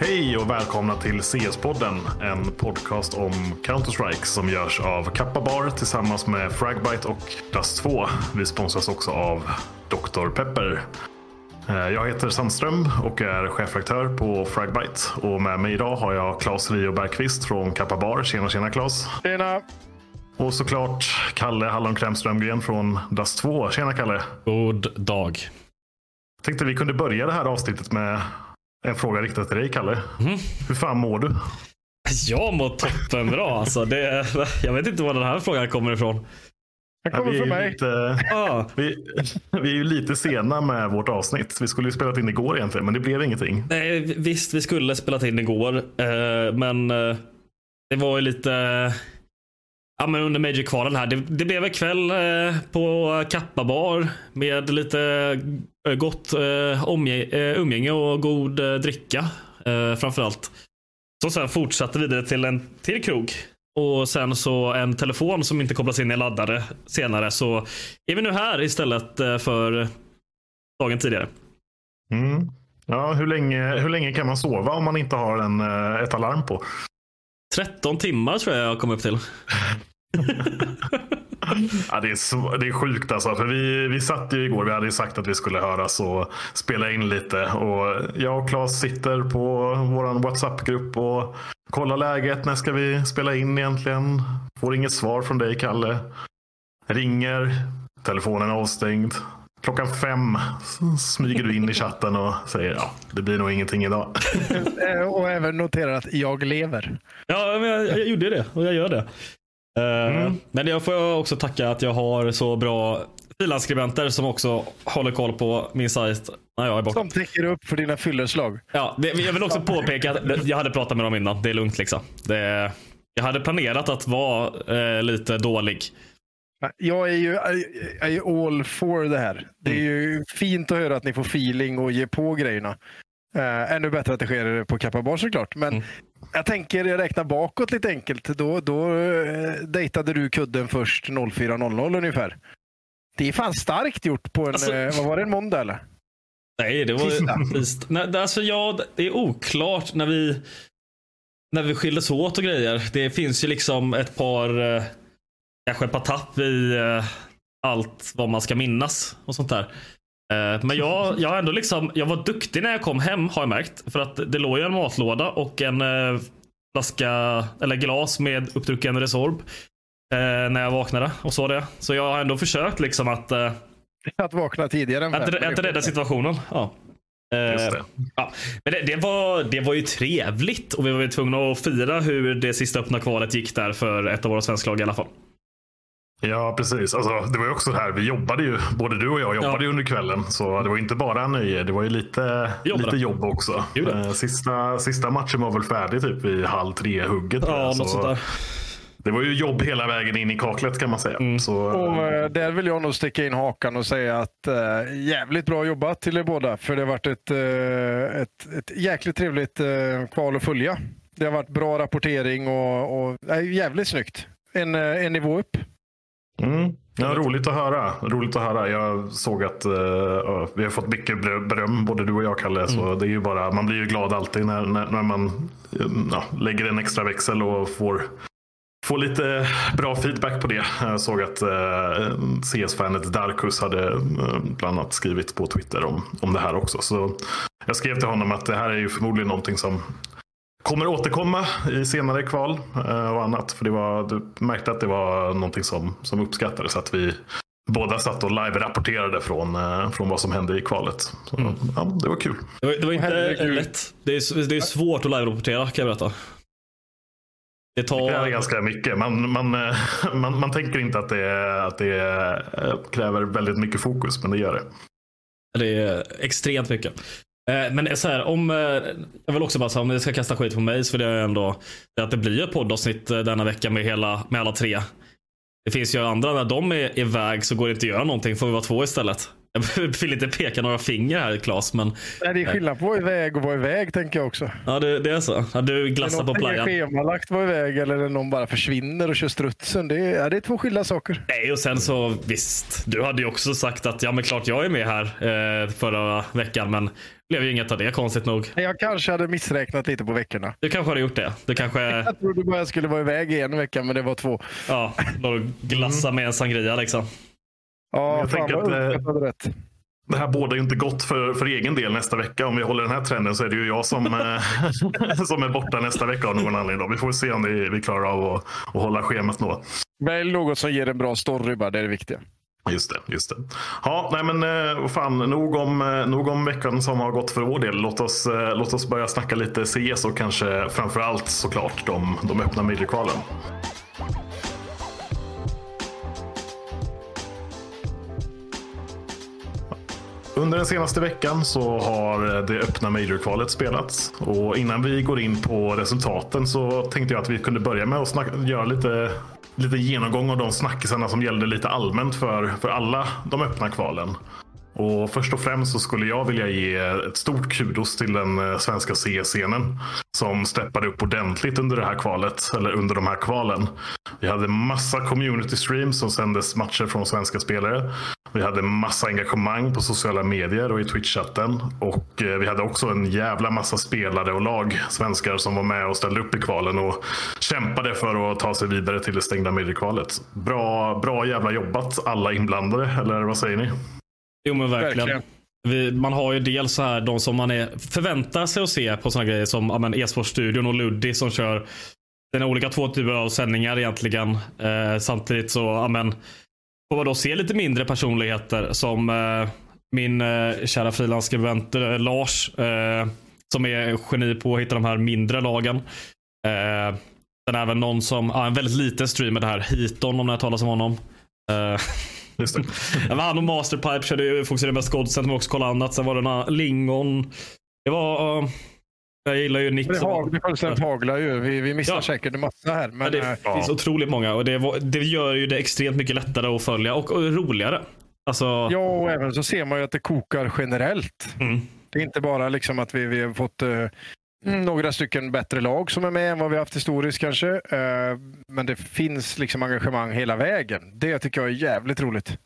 Hej och välkomna till CS-podden, en podcast om Counter-Strike som görs av Kappa Bar tillsammans med Fragbite och Dust 2. Vi sponsras också av Dr. Pepper. Eh, Jag heter Sandström och är chefredaktör på Fragbite. Och med mig idag har jag Claes Rio Bergqvist från Kappa Bar. Tjena, tjena Claes. Tjena! Och såklart Kalle Hallonkräm Strömgren från Dust 2. Tjena Kalle. God dag. Tänkte vi kunde börja det här avsnittet med en fråga riktad till dig Kalle. Mhm. Hur fan mår du? Jag mår toppenbra alltså. Det, jag vet inte var den här frågan kommer ifrån. Den kommer från mig. lite, Ah, vi, vi är ju lite sena med vårt avsnitt. Vi skulle ju spelat in igår egentligen, men det blev ingenting. nej, visst, vi skulle spelat in igår. Eh, men eh, det var ju lite... Ja, men under Major-kvalen här. Det, det blev en kväll eh, på Kappa bar med lite eh, gott eh, omge, eh, umgänge och god eh, dricka eh, framförallt. Som sen fortsatte vidare till en till krog. Och sen så en telefon som inte kopplas in i laddare senare. Så är vi nu här istället eh, för dagen tidigare. Mm. Ja, hur, länge, hur länge kan man sova om man inte har en, eh, ett alarm på? 13 timmar tror jag jag kom upp till. Ja, det, är så, det är sjukt alltså. För vi, vi satt ju igår, vi hade ju sagt att vi skulle höras och spela in lite. Och jag och Claes sitter på vår WhatsApp-grupp och kollar läget. När ska vi spela in egentligen? Får inget svar från dig Kalle. Ringer, telefonen är avstängd. Klockan fem smyger du in i chatten och säger ja, det blir nog ingenting idag. Eh, Och även noterar att jag lever. Ja, men jag, jag gjorde det och jag gör det. Eh, Men jag får också tacka att jag har så bra frilansskribenter som också håller koll på min sajt när jag är borta. Som täcker upp för dina fylleslag. Ja, det, jag vill också påpeka att jag hade pratat med dem innan. Det är lugnt liksom. Det, jag hade planerat att vara eh, lite dålig. Jag är ju jag är all for det här. Det är ju fint att höra att ni får feeling och ge på grejerna. Uh, ännu bättre att det sker på Kappa Bar såklart. Men Mm. Jag tänker jag räknar bakåt lite enkelt. Då, då uh, dejtade du kudden först 04.00 ungefär. Det är fan starkt gjort på en, Alltså- eh, vad var det, en måndag eller? Nej, det var Tisdag. Nej, det- alltså, ja, det är oklart när vi när vi skildes åt och grejer. Det finns ju liksom ett par eh, kanske ett par tapp i eh, allt vad man ska minnas och sånt där. Eh, men jag, jag ändå liksom, jag var duktig när jag kom hem har jag märkt. För att det låg ju en matlåda och en eh, flaska eller glas med uppdrucken Resorb. Eh, när jag vaknade och så det. Så jag har ändå försökt liksom att Att vakna tidigare än att, fem. att rädda situationen. Ja. Det. Ja. Men det, det, var, det var ju trevligt och vi var ju tvungna att fira hur det sista öppna kvalet gick där för ett av våra svenska lag i alla fall. Ja, precis. Alltså, det var ju också det här, vi jobbade ju, både du och jag jobbade Ja. under kvällen. Så det var inte bara nöje, det var ju lite, Jobb lite jobb också. Eh, Sista, sista matchen var väl färdig typ vid halv tre-hugget. Ja, jag. något Så sånt där. Det var ju jobb hela vägen in i kaklet kan man säga. Mm. Så, Och eh, där vill jag nog sticka in hakan och säga att eh, jävligt bra jobbat till er båda. För det har varit ett, eh, ett, ett jäkligt trevligt eh, kval att följa. Det har varit bra rapportering och, och eh, jävligt snyggt. En, en nivå upp. Mm. Ja, roligt att höra. Roligt att höra. Jag såg att ja, vi har fått mycket ber- beröm, både du och jag Kalle. Så Mm. det är ju bara, man blir ju glad alltid när, när, när man ja, lägger en extra växel och får, får lite bra feedback på det. Jag såg att eh, CS-fanet Darkus hade eh, bland annat skrivit på Twitter om, om det här också. Så jag skrev till honom att det här är ju förmodligen någonting som kommer återkomma i senare kval eh, och annat. För det var, du märkte att det var någonting som, som uppskattades. Att vi båda satt och live-rapporterade från, eh, från vad som hände i kvalet. Så, ja, det var kul. Det var, det var inte Herregud. lätt. Det är, det är svårt att live-rapportera kan jag berätta. Det tar... Det är ganska mycket. Man, man, eh, man, man tänker inte att det, att det kräver väldigt mycket fokus, men det gör det. Det är extremt mycket. Eh, men så här, om, eh, jag vill också bara säga om ni ska kasta skit på mig så vill jag ändå att det blir ett poddavsnitt eh, denna vecka med, hela, med alla tre. Det finns ju andra, när de är iväg så går det inte att göra någonting. Får vi vara två istället. Jag vill inte peka några finger här Klas, men Nej, det är skillnad på att vara iväg och vara iväg tänker jag också. ja, det, det är så. Ja, du Är glassar på playan. schemalagt vara iväg eller är någon bara försvinner och kör strutsen. Det är, ja, det är två skilda saker. Nej, och sen så visst. Du hade ju också sagt att ja, men klart jag är med här eh, förra veckan, men det blev ju inget av det konstigt nog. Jag kanske hade missräknat lite på veckorna. Du kanske hade gjort det. Du kanske Jag trodde bara jag skulle vara iväg i en vecka, men det var två. ja, och glassa med en sangria liksom. Ja, Jag fan tänker vad att, rätt. Det här båda ju inte gott för, för egen del nästa vecka. Om vi håller den här trenden så är det ju jag som, eh, som är borta nästa vecka av någon anledning. Då. Vi får se om vi, vi klarar av att, att hålla schemat då. Välj något som ger en bra story bara, det är det viktiga. Just det. just det. Ja, nej men eh, fan, nog om, eh, nog om veckan som har gått för vår del. Låt oss, låt oss börja snacka lite CS och kanske framför allt såklart de, de öppna major-kvalen. Under den senaste veckan så har det öppna Major-kvalet spelats. Och innan vi går in på resultaten så tänkte jag att vi kunde börja med att snacka, göra lite, lite genomgång av de snackisarna som gällde lite allmänt för, för alla de öppna kvalen. Och först och främst så skulle jag vilja ge ett stort kudos till den eh, svenska CS-scenen som steppade upp ordentligt under det här kvalet, eller under de här kvalen. Vi hade massa community streams som sändes matcher från svenska spelare. Vi hade massa engagemang på sociala medier och i Twitch-chatten. Och eh, vi hade också en jävla massa spelare och lag, svenskar, som var med och ställde upp i kvalen och kämpade för att ta sig vidare till det stängda mediekvalet. Bra, bra jävla jobbat alla inblandade, eller vad säger ni? Jo men verkligen. Verkligen. Vi, man har ju dels så här de som man är, förväntar sig att se på såna grejer som ja, e-sportstudion och Luddi som kör sina olika två typer av sändningar egentligen. Eh, samtidigt så ja, men, får man då se lite mindre personligheter som eh, min eh, kära frilansskribent eh, Lars eh, som är geni på att hitta de här mindre lagen. Eh, sen även någon som, ja, en väldigt liten streamer det här, Hiton om ni har talat om honom. Just det. Ja, men han och Masterpipe körde ju fokuserade mest Godsen, men också kolla annat. Sen var det några Lingon. Det var... uh, jag gillar ju Nick. Det, hag, det fullständigt haglar ju. Vi, vi missar Ja. säkert en massa här. Ja, Men, det eh, finns otroligt många och det, var, det gör ju det extremt mycket lättare att följa och, och roligare. Alltså, ja, och även så ser man ju att det kokar generellt. mm. Det är inte bara liksom att vi, vi har fått mm, några stycken bättre lag som är med än vad vi haft historiskt kanske. Eh, men det finns liksom engagemang hela vägen. Det tycker jag är jävligt roligt.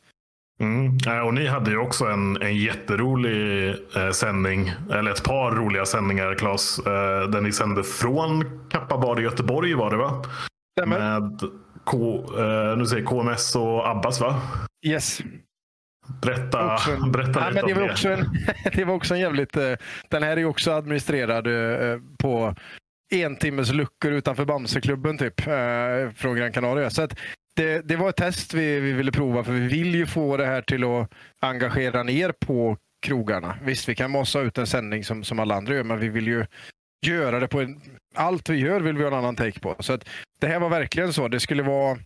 Mm. Ja, Och ni hade ju också en, en jätterolig eh, sändning, eller ett par roliga sändningar Claes, eh, där ni sände från Kappabar i Göteborg var det va? Stämmer? Med K, eh, nu säger KMS och Abbas va? Yes. Berätta, Också en- berätta Ja, lite men det, var det. också en, det var också en jävligt... eh, Den här är också administrerad eh, på en timmes luckor utanför Bamseklubben typ, eh, från Gran Canaria. Så att det, det var ett test vi, vi ville prova för vi vill ju få det här till att engagera ner på krogarna. Visst, vi kan massa ut en sändning som, som alla andra gör, men vi vill ju göra det på en... Allt vi gör vill vi ha en annan take på. Så att det här var verkligen så. Det skulle vara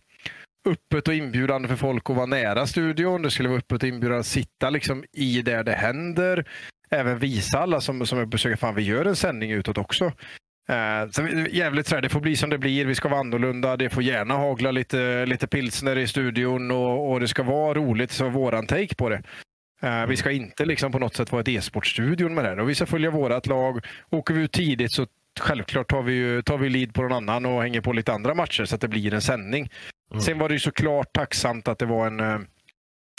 öppet och inbjudande för folk att vara nära studion. Det skulle vara öppet och inbjudande att sitta liksom i där det händer. Även visa alla som, som besöker, fan vi gör en sändning utåt också. Uh, så jävligt så här, det får bli som det blir. Vi ska vara annorlunda. Det får gärna hagla lite, lite pilsner i studion och, och det ska vara roligt. Så våran take på det. Uh, vi ska inte liksom på något sätt vara ett e-sportstudion med det. Och vi ska följa vårt lag. Åker vi ut tidigt så självklart tar vi, tar vi lead på någon annan och hänger på lite andra matcher så att det blir en sändning. Mm. Sen var det ju såklart tacksamt att det var en eh,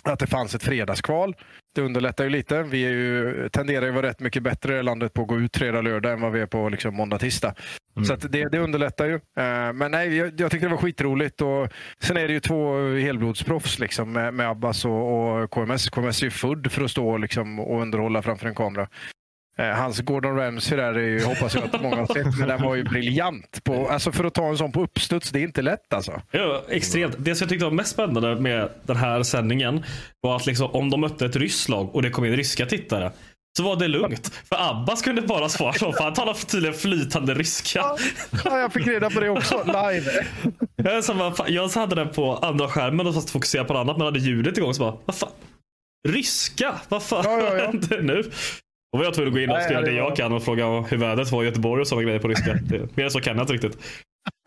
att det fanns ett fredagskval. Det underlättar ju lite. Vi är ju, tenderar ju vara rätt mycket bättre i landet på att gå ut fredag, lördag än vad vi är på liksom måndag, tisdag. Mm. Så det, det, underlättar ju. Uh, men nej, jag, jag tyckte det var skitroligt. Och sen är det ju två helblodsproffs liksom, med, med Abbas och, och, KMS. KMS är ju född för att stå liksom, och underhålla framför en kamera. Eh, hans Gordon Ramsay där är ju, hoppas jag att många har sett, men den var ju briljant. På, alltså för att ta en sån på uppstuds, det är inte lätt alltså. Ja, extremt. Det som jag tyckte var mest spännande med den här sändningen var att liksom, om de mötte ett ryskt lag och det kom in ryska tittare så var det lugnt. För Abbas kunde bara svara så, för han talar tydligen flytande ryska. Ja, jag fick reda på det också, live. Jag, så jag hade den på andra skärmen och fast fokuserade på något annat men hade ljudet igång så bara, vad fan? Ryska? Vad fan ja, ja, ja. händer nu? Då var jag tvungen att gå in och skriva det jag kan och fråga hur vädret var i Göteborg och sådana grejer på ryska. mer så kan jag inte riktigt.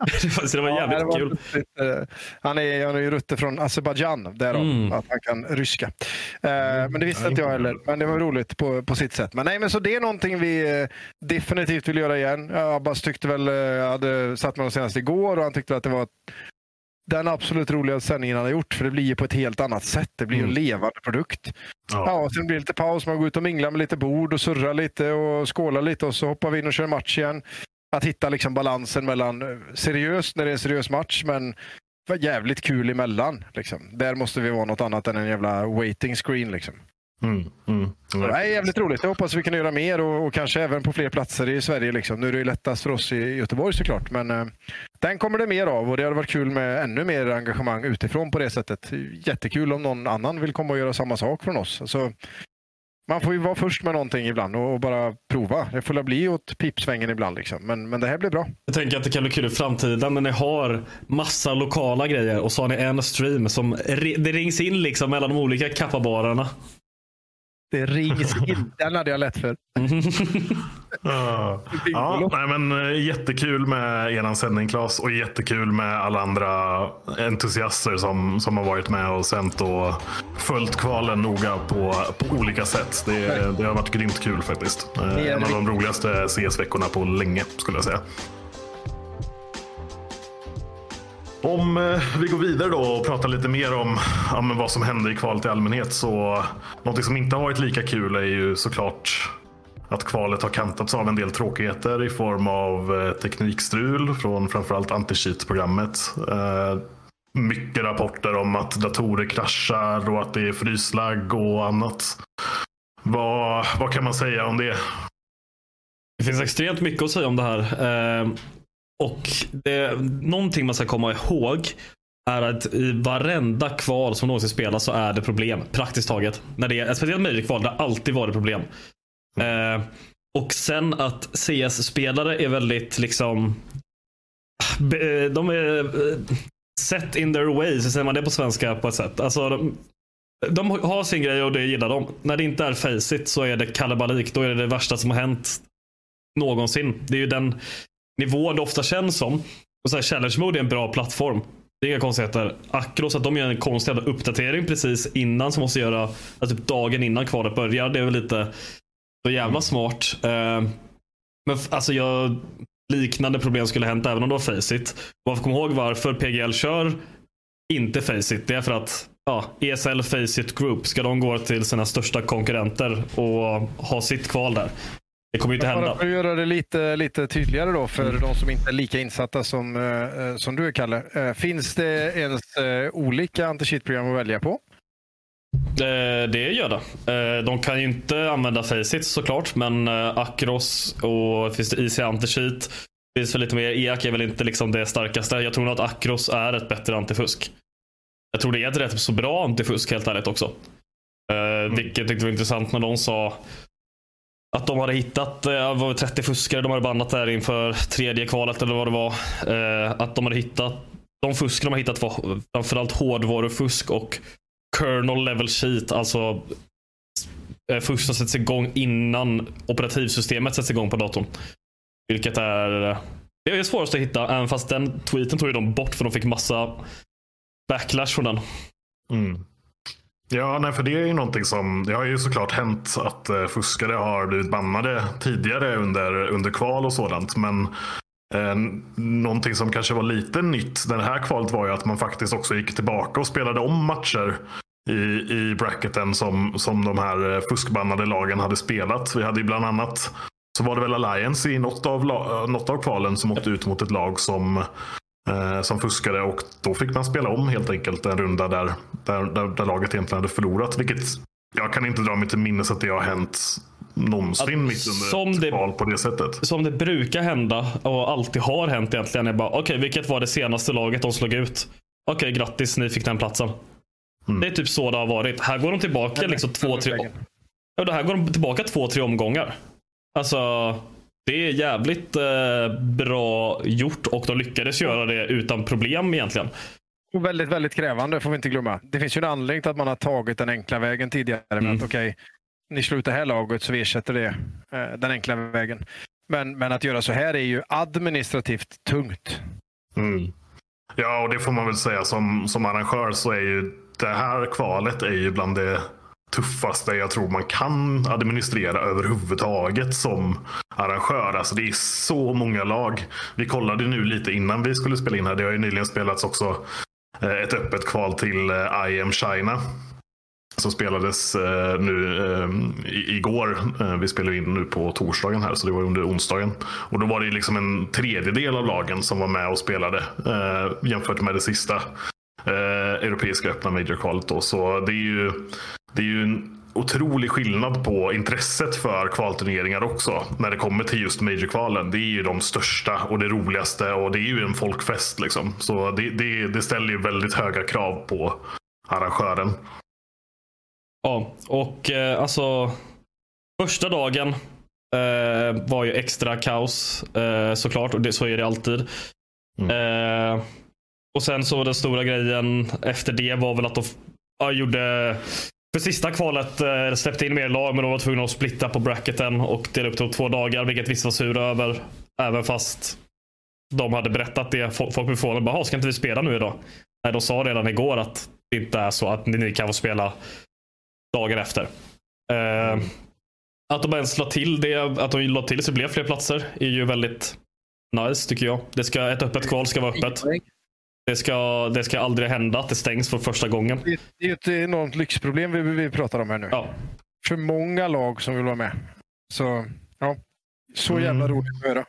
så det var jävligt ja, det var kul. Lite, han, är, han är ju rutte från Azerbajdzjan, därav mm. att han kan ryska. Uh, men det visste inte jag heller. Men det var roligt på, på sitt sätt. Men nej, men så det är någonting vi uh, definitivt vill göra igen. Abbas tyckte väl, uh, hade satt med honom senast igår och han tyckte att det var den absolut roligaste sändningen han har gjort. För det blir ju på ett helt annat sätt. Det blir mm. en levande produkt. Ja. ja, sen blir det lite paus. Man går ut och minglar med lite bord och surrar lite och skålar lite och så hoppar vi in och kör match igen. Att hitta liksom balansen mellan eh, seriöst när det är en seriös match men jävligt kul emellan. Liksom. Där måste vi vara något annat än en jävla waiting screen. Liksom. Mm, mm. Det är jävligt roligt. Jag hoppas vi kan göra mer och, och, kanske även på fler platser i Sverige. Liksom. Nu är det ju lättast för oss i Göteborg såklart, men eh, den kommer det mer av och det hade varit kul med ännu mer engagemang utifrån på det sättet. Jättekul om någon annan vill komma och göra samma sak från oss. Alltså, man får ju vara först med någonting ibland och, och bara prova. Det får bli åt pipsvängen ibland. Liksom. Men, men det här blir bra. Jag tänker att det kan bli kul i framtiden när ni har massa lokala grejer och så har ni en stream som det rings in liksom mellan de olika kappabarerna. Det rings in. Den hade jag lätt för. ja, nej, men, eh, jättekul med er sändning Claes och jättekul med alla andra entusiaster som, som har varit med och sänt och följt kvalen noga på, på olika sätt. Det, det har varit grymt kul faktiskt. Eh, en av de roligaste CS-veckorna på länge skulle jag säga. Om eh, vi går vidare då och pratar lite mer om ja, vad som hände i kvalet i allmänhet så något som inte har varit lika kul är ju såklart att kvalet har kantats av en del tråkigheter i form av eh, teknikstrul från framförallt anti-cheat-programmet. Eh, mycket rapporter om att datorer kraschar och att det är fryslagg och annat. Vad, vad kan man säga om det? Det finns extremt mycket att säga om det här. Och det, någonting man ska komma ihåg är att i varenda kval som någonsin spelas så är det problem. Praktiskt taget. När det är, speciellt Magic-kval, det har alltid varit problem. Mm. Eh, och sen att CS-spelare är väldigt liksom eh, de är eh, set in their way, så säger man det på svenska på ett sätt. Alltså, de, de har sin grej och det gillar de. När det inte är faceit så är det kalabalik. Då är det det värsta som har hänt någonsin. Det är ju den nivå det ofta känns som. Och så här, Challenge Mode är en bra plattform. Det är inga konstigheter. Akros, att de gör en konstig uppdatering precis innan som måste göra, alltså typ dagen innan kvalet börjar. Det är väl lite så jävla mm. smart. Uh, men alltså jag, liknande problem skulle hänt även om det var Faceit. Man får komma ihåg varför PGL kör inte Faceit. Det är för att ja, ESL Faceit Group, ska de gå till sina största konkurrenter och ha sitt kval där. Det kommer ju inte hända. För att göra det lite, lite tydligare då för mm. de som inte är lika insatta som, uh, som du är, Kalle. Uh, finns det ens olika anti-cheat-program att välja på? Det gör det. De kan ju inte använda Faceit såklart, men Acros och finns det IC Anti-cheat. finns väl lite mer. EAC är väl inte liksom det starkaste. Jag tror nog att Acros är ett bättre antifusk. Jag tror det är ett rätt så bra antifusk helt ärligt också. Mm. Vilket jag tyckte var intressant när de sa att de hade hittat eh, var 30 fuskare de hade bannat där inför tredje kvalet eller vad det var. Eh, att de hade hittat de fusken de har hittat var framförallt hårdvarufusk och kernel level sheet. Alltså eh, fusk som sätts igång innan operativsystemet sätts igång på datorn. Vilket är det är svårast att hitta, även fast den tweeten tog ju de bort för de fick massa backlash från den. Mm. Ja, nej, för det är ju någonting som, det har ju såklart hänt att eh, fuskare har blivit bannade tidigare under, under kval och sådant. Men eh, någonting som kanske var lite nytt det här kvalet var ju att man faktiskt också gick tillbaka och spelade om matcher i, i bracketen som, som de här eh, fuskbannade lagen hade spelat. Vi hade ju bland annat så var det väl Alliance i något av, något av kvalen som åkte ut mot ett lag som, eh, som fuskade och då fick man spela om helt enkelt en runda där, där, där, där laget egentligen hade förlorat. Vilket jag kan inte dra mig till minnes att det har hänt någonsin mitt under som ett det, val på det sättet. Som det brukar hända och alltid har hänt egentligen. Är bara, okej, okay, vilket var det senaste laget de slog ut? Okej, okay, grattis, ni fick den platsen. Mm. Det är typ så det har varit. Här går de tillbaka liksom två, tre... Ja, det här går de tillbaka två, tre omgångar. Alltså, det är jävligt eh, bra gjort och de lyckades göra det utan problem egentligen. Och väldigt, väldigt krävande får vi inte glömma. Det finns ju en anledning till att man har tagit den enkla vägen tidigare. Mm. Med att, okay, ni slutar det här laget så vi ersätter det eh, den enkla vägen. Men, men att göra så här är ju administrativt tungt. Mm. Ja, och det får man väl säga som, som arrangör så är ju det här kvalet är ju bland det tuffaste jag tror man kan administrera överhuvudtaget som arrangör. Alltså det är så många lag. Vi kollade nu lite innan vi skulle spela in här. Det har ju nyligen spelats också eh, ett öppet kval till eh, I am China. Som spelades eh, nu igår. Vi spelar in nu på torsdagen här så det var under onsdagen. Och då var det liksom en tredjedel av lagen som var med och spelade jämfört med det sista europeiska öppna major-kvalet. Så det är ju det är ju en otrolig skillnad på intresset för kvalturneringar också. När det kommer till just Major-kvalen. Det är ju de största och det roligaste och det är ju en folkfest. Liksom. Så det, det, det ställer ju väldigt höga krav på arrangören. Ja, och eh, alltså första dagen eh, var ju extra kaos eh, såklart och det, så är det alltid. Mm. Eh, och sen så den stora grejen efter det var väl att de ja, gjorde för sista kvalet eh, släppte in mer lag, men de var tvungna att splitta på bracketen och dela upp det på två dagar, vilket vissa var sura över. Även fast de hade berättat det. Folk blev förvånade. Bara, ska inte vi spela nu idag? Nej, de sa redan igår att det inte är så att ni kan få spela dagen efter. Eh, att de ens la till det, att de la till så det blev fler platser är ju väldigt nice tycker jag. Det ska, ett öppet kval ska vara öppet. Det ska, det ska aldrig hända att det stängs för första gången. Det, det är ett enormt lyxproblem vi, vi pratar om här nu. Ja. För många lag som vill vara med. Så, ja. så jävla mm. roligt att höra.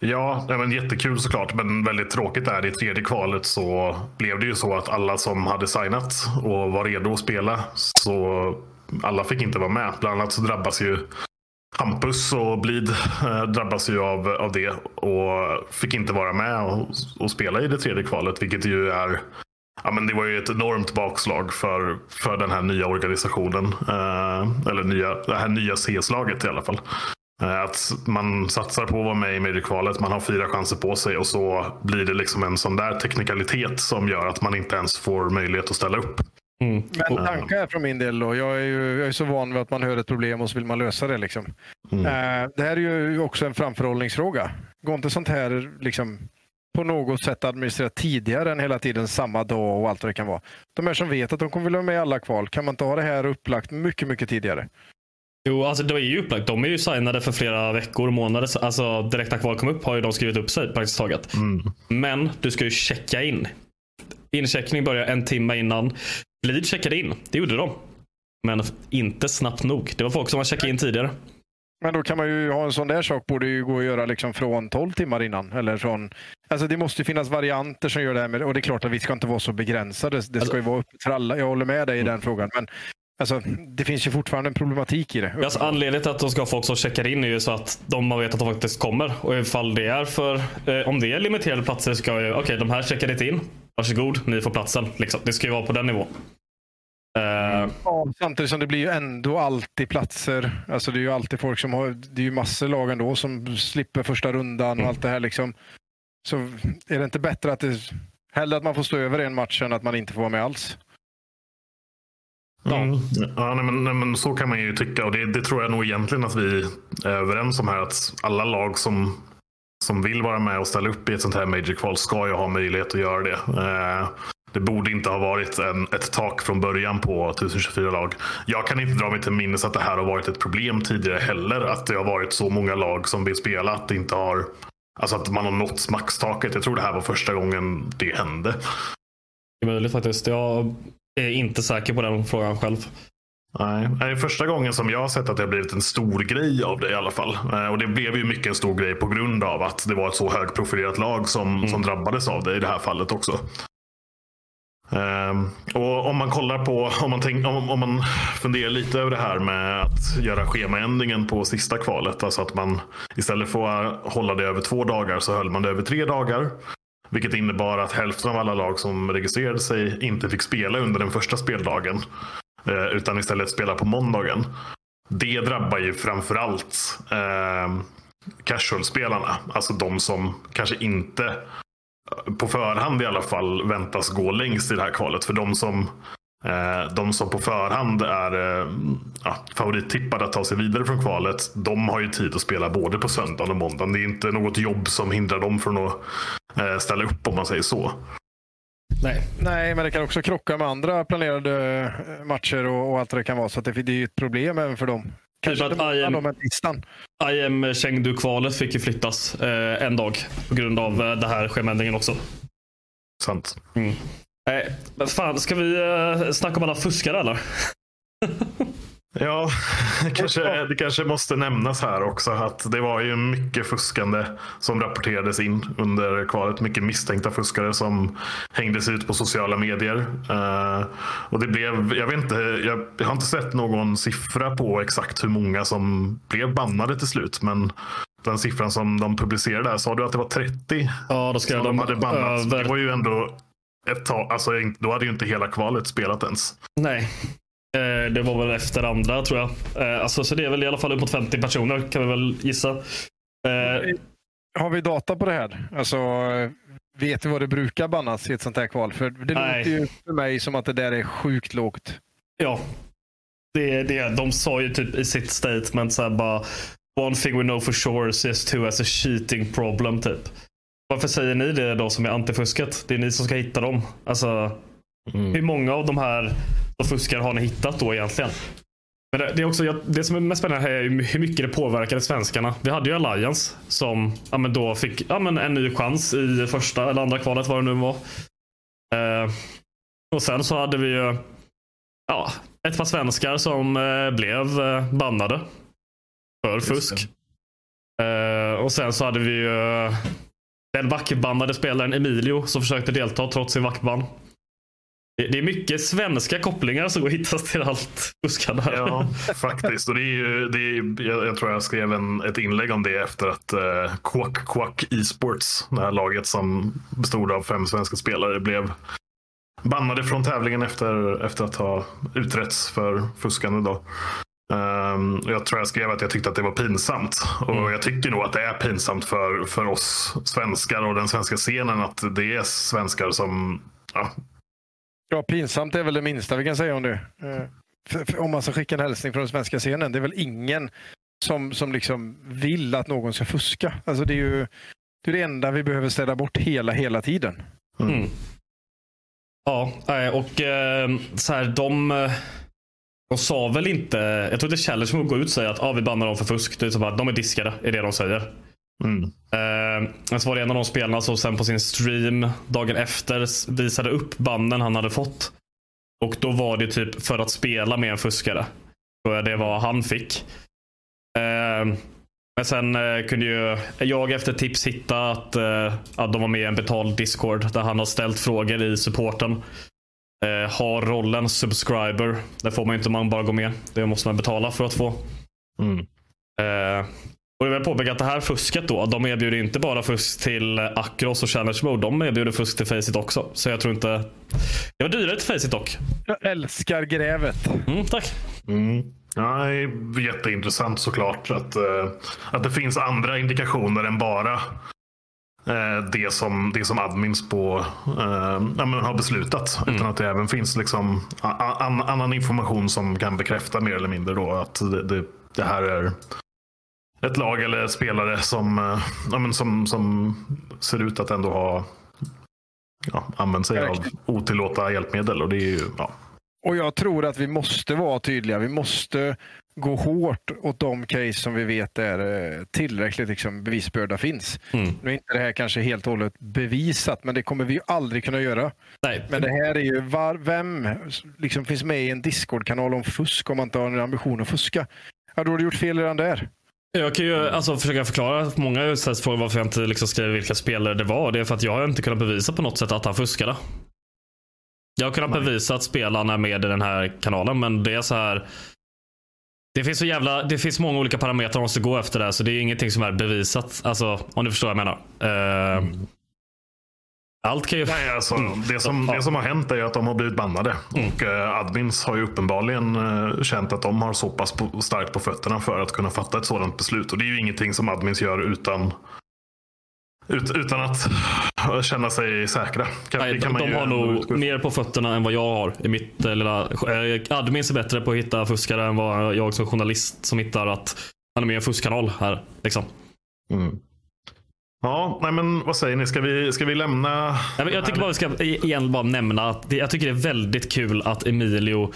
Ja, men jättekul såklart. Men väldigt tråkigt är det i tredje kvalet så blev det ju så att alla som hade signat och var redo att spela så alla fick inte vara med. Bland annat så drabbas ju Hampus och Blid eh, drabbas ju av, av det och fick inte vara med och, och spela i det tredje kvalet, vilket ju är Ja, men det var ju ett enormt bakslag för, för den här nya organisationen. Eh, eller nya, det här nya CS-laget i alla fall. Eh, att man satsar på att vara med i Major-kvalet, man har fyra chanser på sig och så blir det liksom en sån där teknikalitet som gör att man inte ens får möjlighet att ställa upp. Mm. Men tankar från min del då. Jag är, ju, jag är så van vid att man hör ett problem och så vill man lösa det. Liksom. Mm. Uh, det här är ju också en framförhållningsfråga. Går inte sånt här liksom, på något sätt administrerat tidigare än hela tiden samma dag och allt vad det kan vara? De här som vet att de kommer vilja vara med i alla kval, kan man inte ha det här upplagt mycket, mycket tidigare? Jo, alltså det är ju upplagt. De är ju signade för flera veckor och månader. Alltså direkt när kval kom upp har ju de skrivit upp sig praktiskt taget. Mm. Men du ska ju checka in. Incheckning börjar en timme innan. Bleed checkade in. Det gjorde de. Men inte snabbt nog. Det var folk som har checkat in tidigare. Men då kan man ju ha en sån där sak borde ju gå att göra liksom från 12 timmar innan. Eller från, alltså det måste finnas varianter som gör det här med, och det är klart att vi ska inte vara så begränsade. Det ska alltså, ju vara öppet för alla. Jag håller med dig i mm. den frågan. Men Alltså, det finns ju fortfarande en problematik i det. Alltså, anledningen till att de ska ha folk som checkar in är ju så att de vet att de faktiskt kommer. Och ifall det är för, eh, om det är limiterade platser ska ju, okej okay, de här checkar inte in. Varsågod, ni får platsen. Liksom. Det ska ju vara på den nivån. Uh, ja, samtidigt som det blir ju ändå alltid platser. Alltså det är ju alltid folk som har, det är ju massor lag ändå som slipper första rundan och mm. allt det här liksom. Så är det inte bättre att det Hellre att man får stå över en match än att man inte får vara med alls. Mm. Ja, nej, men, nej, men så kan man ju tycka och det, det, tror jag nog egentligen att vi är överens om här. Att alla lag som, som vill vara med och ställa upp i ett sånt här Major Kval ska ju ha möjlighet att göra det. Eh, det borde inte ha varit en, ett tak från början på 1024 lag. Jag kan inte dra mig till minnes att det här har varit ett problem tidigare heller. Att det har varit så många lag som vill spela att det inte har Alltså att man har nått maxtaket. Jag tror det här var första gången det hände. Det är möjligt faktiskt. Jag är inte säker på den frågan själv. Nej, det är första gången som jag har sett att det har blivit en stor grej av det i alla fall. Eh, och det blev ju mycket en stor grej på grund av att det var ett så högprofilerat lag som, mm. som drabbades av det i det här fallet också. Um, och om man kollar på, om man, tänk, om, om, man funderar lite över det här med att göra schemaändringen på sista kvalet. Alltså att man istället för att hålla det över två dagar så höll man det över tre dagar. Vilket innebar att hälften av alla lag som registrerade sig inte fick spela under den första speldagen. Eh, utan istället spela på måndagen. Det drabbar ju framförallt eh, casual-spelarna. Alltså de som kanske inte på förhand i alla fall väntas gå längst i det här kvalet. För de som, eh, de som på förhand är eh, ja, favorittippade att ta sig vidare från kvalet, de har ju tid att spela både på söndagen och måndagen. Det är inte något jobb som hindrar dem från att eh, ställa upp om man säger så. Nej. Nej, men det kan också krocka med andra planerade matcher och, och allt det kan vara. Så det, det är ett problem även för dem. Kanske typ att IM, IM Chengdu-kvalet fick ju flyttas eh, en dag på grund av eh, det här schemaändringen också. Sant. Mm. Eh, fan, ska vi eh, snacka om alla fuskare eller? Ja, kanske, det kanske måste nämnas här också att det var ju mycket fuskande som rapporterades in under kvalet. Mycket misstänkta fuskare som hängdes ut på sociala medier. Uh, och det blev, jag, vet inte, jag, har inte sett någon siffra på exakt hur många som blev bannade till slut. Men den siffran som de publicerade, där, sa du att det var 30? Ja, då ska de, de hade bannats. Över... Det var ju ändå ett tag, alltså, då hade ju inte hela kvalet spelat ens. Nej, Eh, det var väl efter andra tror jag. Eh, alltså, så det är väl i alla fall upp mot 50 personer kan vi väl gissa. Eh, Har vi data på det här? Alltså, vet du vad det brukar bannas i ett sånt här kval? För det Nej. låter ju för mig som att det där är sjukt lågt. Ja, det är det. De sa ju typ i sitt statement så här bara One thing we know for sure is this too as a cheating problem typ. Varför säger ni det då som är antifusket? Det är ni som ska hitta dem. Alltså, mm. hur många av de här fuskare har ni hittat då egentligen? Men det, det, är också, det som är mest spännande här är hur mycket det påverkade svenskarna. Vi hade ju Alliance som ja, men då fick ja, men en ny chans i första eller andra kvalet vad det nu var. Eh, och sen så hade vi ju ja, ett par svenskar som eh, blev eh, bannade för fusk. Eh, och sen så hade vi ju eh, den vackbandade spelaren Emilio som försökte delta trots sin vackban. Det är mycket svenska kopplingar som går att hitta till allt fuskande. Ja, faktiskt. Och det är ju, det är, jag, jag tror jag skrev en, ett inlägg om det efter att uh, Quack Quack Esports, det här laget som bestod av fem svenska spelare, blev bannade från tävlingen efter, efter att ha utretts för fuskande. Då. Um, jag tror jag skrev att jag tyckte att det var pinsamt. Och mm. jag tycker nog att det är pinsamt för, för oss svenskar och den svenska scenen att det är svenskar som ja, Ja, pinsamt är väl det minsta vi kan säga om det. Eh, om man ska skicka en hälsning från den svenska scenen. Det är väl ingen som, som liksom vill att någon ska fuska. Alltså det är ju det, är det enda vi behöver städa bort hela, hela tiden. Mm. Mm. Ja, och eh, så här, de, de sa väl inte... Jag tror inte Challenge kommer gå ut och säga att ah, vi bannar dem för fusk. Det är så bara, de är diskade, är det de säger. Mm. Eh, så var det en av de spelarna som sen på sin stream dagen efter visade upp banden han hade fått. Och då var det typ för att spela med en fuskare. Så det var han fick. Eh, men sen eh, kunde ju jag efter tips hitta att, eh, att de var med i en betald Discord där han har ställt frågor i supporten. Har rollen subscriber. Det får man inte om man bara går med. Det måste man betala för att få. Mm. Eh, och jag vill påpeka att det här fusket då, de erbjuder inte bara fusk till Acros och Challenge Mode. De erbjuder fusk till Faceit också. Så jag tror inte... Det var dyrare till Faceit dock. Jag älskar grävet. Mm, tack. Mm. Ja, det är jätteintressant såklart att, uh, att det finns andra indikationer än bara eh, det, som, det som admins på, eh, ja, men har beslutat. Mm. Utan att det även finns liksom an, annan information som kan bekräfta mer eller mindre då att det, det, det här är ett lag eller spelare som, eh, ja, men som, som ser ut att ändå ha ja, använt sig av otillåtna hjälpmedel. Och det är ju, ja. Och jag tror att vi måste vara tydliga. Vi måste gå hårt åt de case som vi vet är eh, tillräckligt liksom, bevisbörda finns. Mm. Nu är inte det här kanske helt och hållet bevisat, men det kommer vi ju aldrig kunna göra. Nej. Men det här är ju, var, vem liksom finns med i en Discord-kanal om fusk om man inte har en ambition att fuska? Ja, då har du gjort fel redan där. Jag kan ju alltså, försöka förklara. Många har frågat varför jag inte liksom skrev vilka spelare det var. Det är för att jag har inte kunnat bevisa på något sätt att han fuskade. Jag har kunnat Nej. bevisa att spelarna är med i den här kanalen, men det är så här. Det finns så jävla, det finns många olika parametrar man måste gå efter där, så det är ingenting som är bevisat. Alltså, om du förstår vad jag menar. Uh, mm. Allt kan ju... Nej, alltså, mm. det, som, det som har hänt är att de har blivit bannade. Mm. Och uh, admins har ju uppenbarligen uh, känt att de har så pass på, starkt på fötterna för att kunna fatta ett sådant beslut. Och det är ju ingenting som admins gör utan ut, utan att känna sig säkra. Kan, Nej, kan de har nog mer på fötterna än vad jag har. I mitt eh, lilla, eh, admins är bättre på att hitta fuskare än vad jag som journalist som hittar att han är med i en fuskkanal här. Liksom. Mm. Ja, nej men vad säger ni? Ska vi, ska vi lämna? Jag, jag tycker bara vi ska igen bara nämna att det, jag tycker det är väldigt kul att Emilio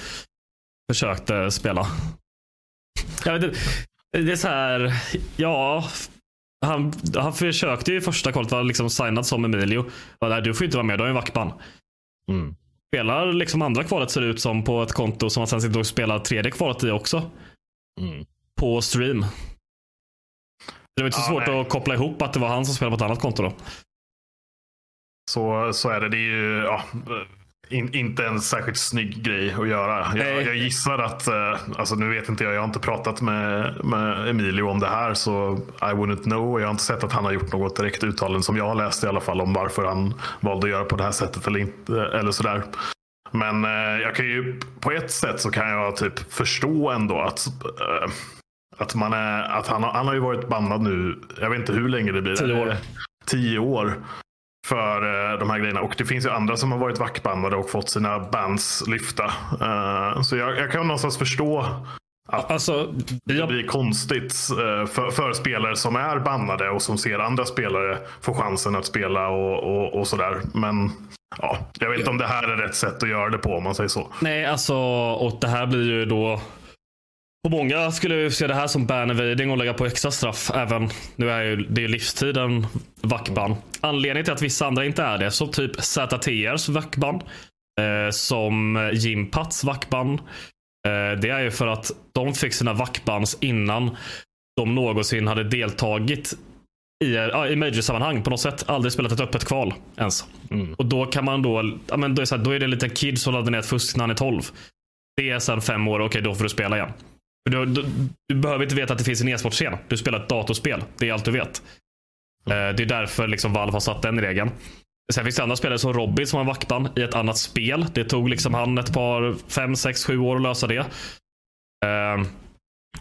försökte spela. Jag vet, det är så här, ja, han, han försökte ju i första kvalet vara liksom signad som Emilio. Nej, du får inte vara med, du har ju en vackban. Mm. Spelar liksom andra kvalet ser det ut som på ett konto som han sen sitter och spelar tredje kvalet i också. Mm. På stream. Det var inte så ja, svårt nej. att koppla ihop att det var han som spelade på ett annat konto då. Så, så är det. Det är ju, ja, in, inte en särskilt snygg grej att göra. Jag, jag gissar att, eh, alltså nu vet inte jag, jag har inte pratat med, med Emilio om det här så I wouldn't know. Jag har inte sett att han har gjort något direkt uttalande som jag har läst i alla fall om varför han valde att göra på det här sättet eller, inte, eller sådär. Men eh, jag kan ju, på ett sätt så kan jag typ förstå ändå att eh, att, man är, att han, han har ju varit bannad nu, jag vet inte hur länge det blir. Tio år. Tio år för eh, de här grejerna. Och det finns ju andra som har varit vackbandade och fått sina bands lyfta. Uh, så jag, jag, kan någonstans förstå att alltså, det jag... blir konstigt för, för, spelare som är bannade och som ser andra spelare få chansen att spela och, och, och sådär. Men ja, jag vet inte om det här är rätt sätt att göra det på om man säger så. Nej, alltså och det här blir ju då och många skulle se det här som ban och lägga på extra straff. Även, nu är ju, det är livstiden vackban. Anledningen till att vissa andra inte är det, som typ ZTRs vackban, eh, som Jimpats vackban. Eh, det är ju för att de fick sina vackbans innan de någonsin hade deltagit i, i major-sammanhang på något sätt. Aldrig spelat ett öppet kval ens. Mm. Och då kan man då, ja, men då, är så här, då är det en liten kid som laddar ner ett fusk när han är 12. Det är sedan fem år, okej okay, då får du spela igen. Du, du, du, behöver inte veta att det finns en e-sportscen. Du spelar ett datorspel. Det är allt du vet. Mm. det är därför liksom Valve har satt den regeln. Sen finns det andra spelare som Robin som har vaktban i ett annat spel. Det tog liksom han ett par, fem, sex, sju år att lösa det. Uh,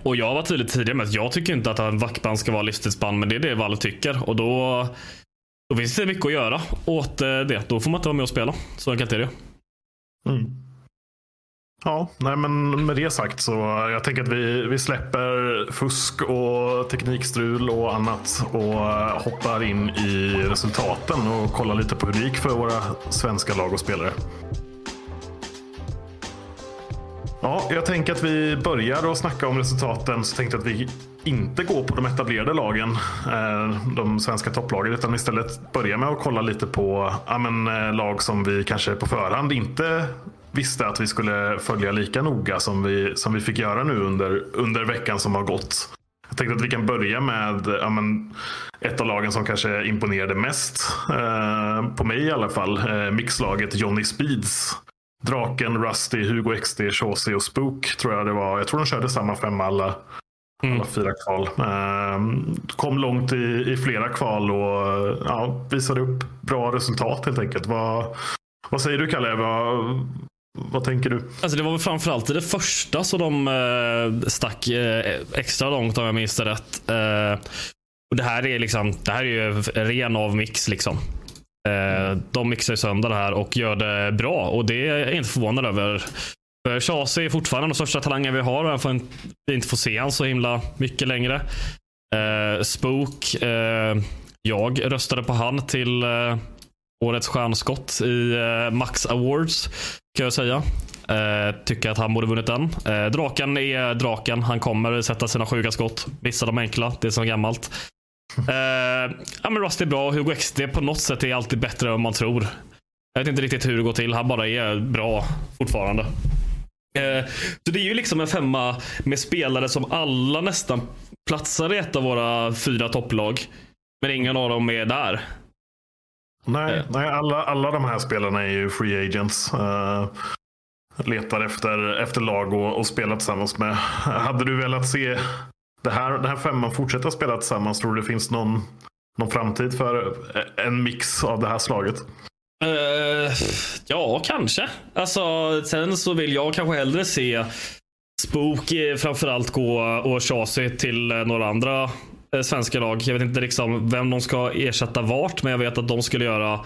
och jag var tydlig tidigare med att jag tycker inte att en vaktband ska vara livstidsband, men det är det Valve tycker. Och då, då finns det mycket att göra åt eh, det. Då får man inte vara med och spela. Så enkelt är det. Mm. Ja, nej men med det sagt så jag tänker att vi, vi släpper fusk och teknikstrul och annat och hoppar in i resultaten och kollar lite på hur det gick för våra svenska lag och spelare. Ja, jag tänker att vi börjar att snacka om resultaten så tänkte jag att vi inte går på de etablerade lagen, eh, de svenska topplagen, utan istället börjar med att kolla lite på ja, men, eh, lag som vi kanske på förhand inte visste att vi skulle följa lika noga som vi, som vi fick göra nu under, under veckan som har gått. Jag tänkte att vi kan börja med ja, men, ett av lagen som kanske imponerade mest, eh, på mig i alla fall, eh, mixlaget Johnny Speeds. Draken, Rusty, Hugo XD, Chaucy och Spook tror jag det var. Jag tror de körde samma femma alla, mm. alla fyra kval. Eh, kom långt i, i flera kval och ja, visade upp bra resultat helt enkelt. Vad, vad säger du Kalle? Vad, vad tänker du? Alltså det var väl framförallt i det första så de eh, stack eh, extra långt om jag minns det rätt. Eh, och det här är liksom, det här är ju ren av mix liksom. Eh, de mixar sönder det här och gör det bra och det är jag inte förvånad över. För Chase är fortfarande den största talangen vi har. Jag får inte, vi inte får se han så himla mycket längre. Eh, Spook. Eh, jag röstade på han till eh, årets stjärnskott i Max Awards. Kan jag säga. Eh, tycker att han borde vunnit den. Eh, draken är draken. Han kommer sätta sina sjuka skott. Vissa de enkla. Det är som gammalt. Eh, ja, men Rust är bra. Hugo XD på något sätt är alltid bättre än man tror. Jag vet inte riktigt hur det går till. Han bara är bra fortfarande. Eh, så det är ju liksom en femma med spelare som alla nästan platsar i ett av våra fyra topplag. Men ingen av dem är där. Nej, Eh. nej alla, alla de här spelarna är ju free agents. Uh, letar efter, efter lag och, och spela tillsammans med. Hade du velat se det här, den här femman fortsätta spela tillsammans? Tror du det finns någon, någon framtid för en mix av det här slaget? Eh, ja, kanske. Alltså, sen så vill jag kanske hellre se Spook eh, framförallt gå och Chasey till eh, några andra eh, svenska lag. Jag vet inte liksom vem de ska ersätta vart, men jag vet att de skulle göra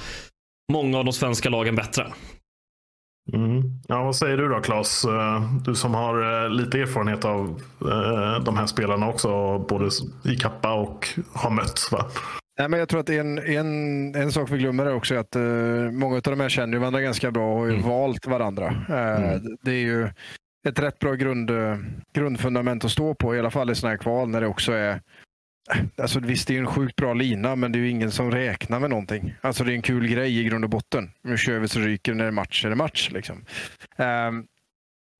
många av de svenska lagen bättre. Mm. Ja, vad säger du då Claes? Eh, Du som har eh, lite erfarenhet av eh, de här spelarna också, både i kappa och har mötts va? Nej, men jag tror att en, en, en sak vi glömmer är också att uh, många av de här känner varandra ganska bra och har ju valt varandra. Uh, Det är ju ett rätt bra grund, eh, grundfundament att stå på, i alla fall i sådana här kval när det också är Alltså visst, det är en sjukt bra lina, men det är ju ingen som räknar med någonting. Alltså det är en kul grej i grund och botten. Nu kör vi så ryker när det är match är det match. Liksom. Um,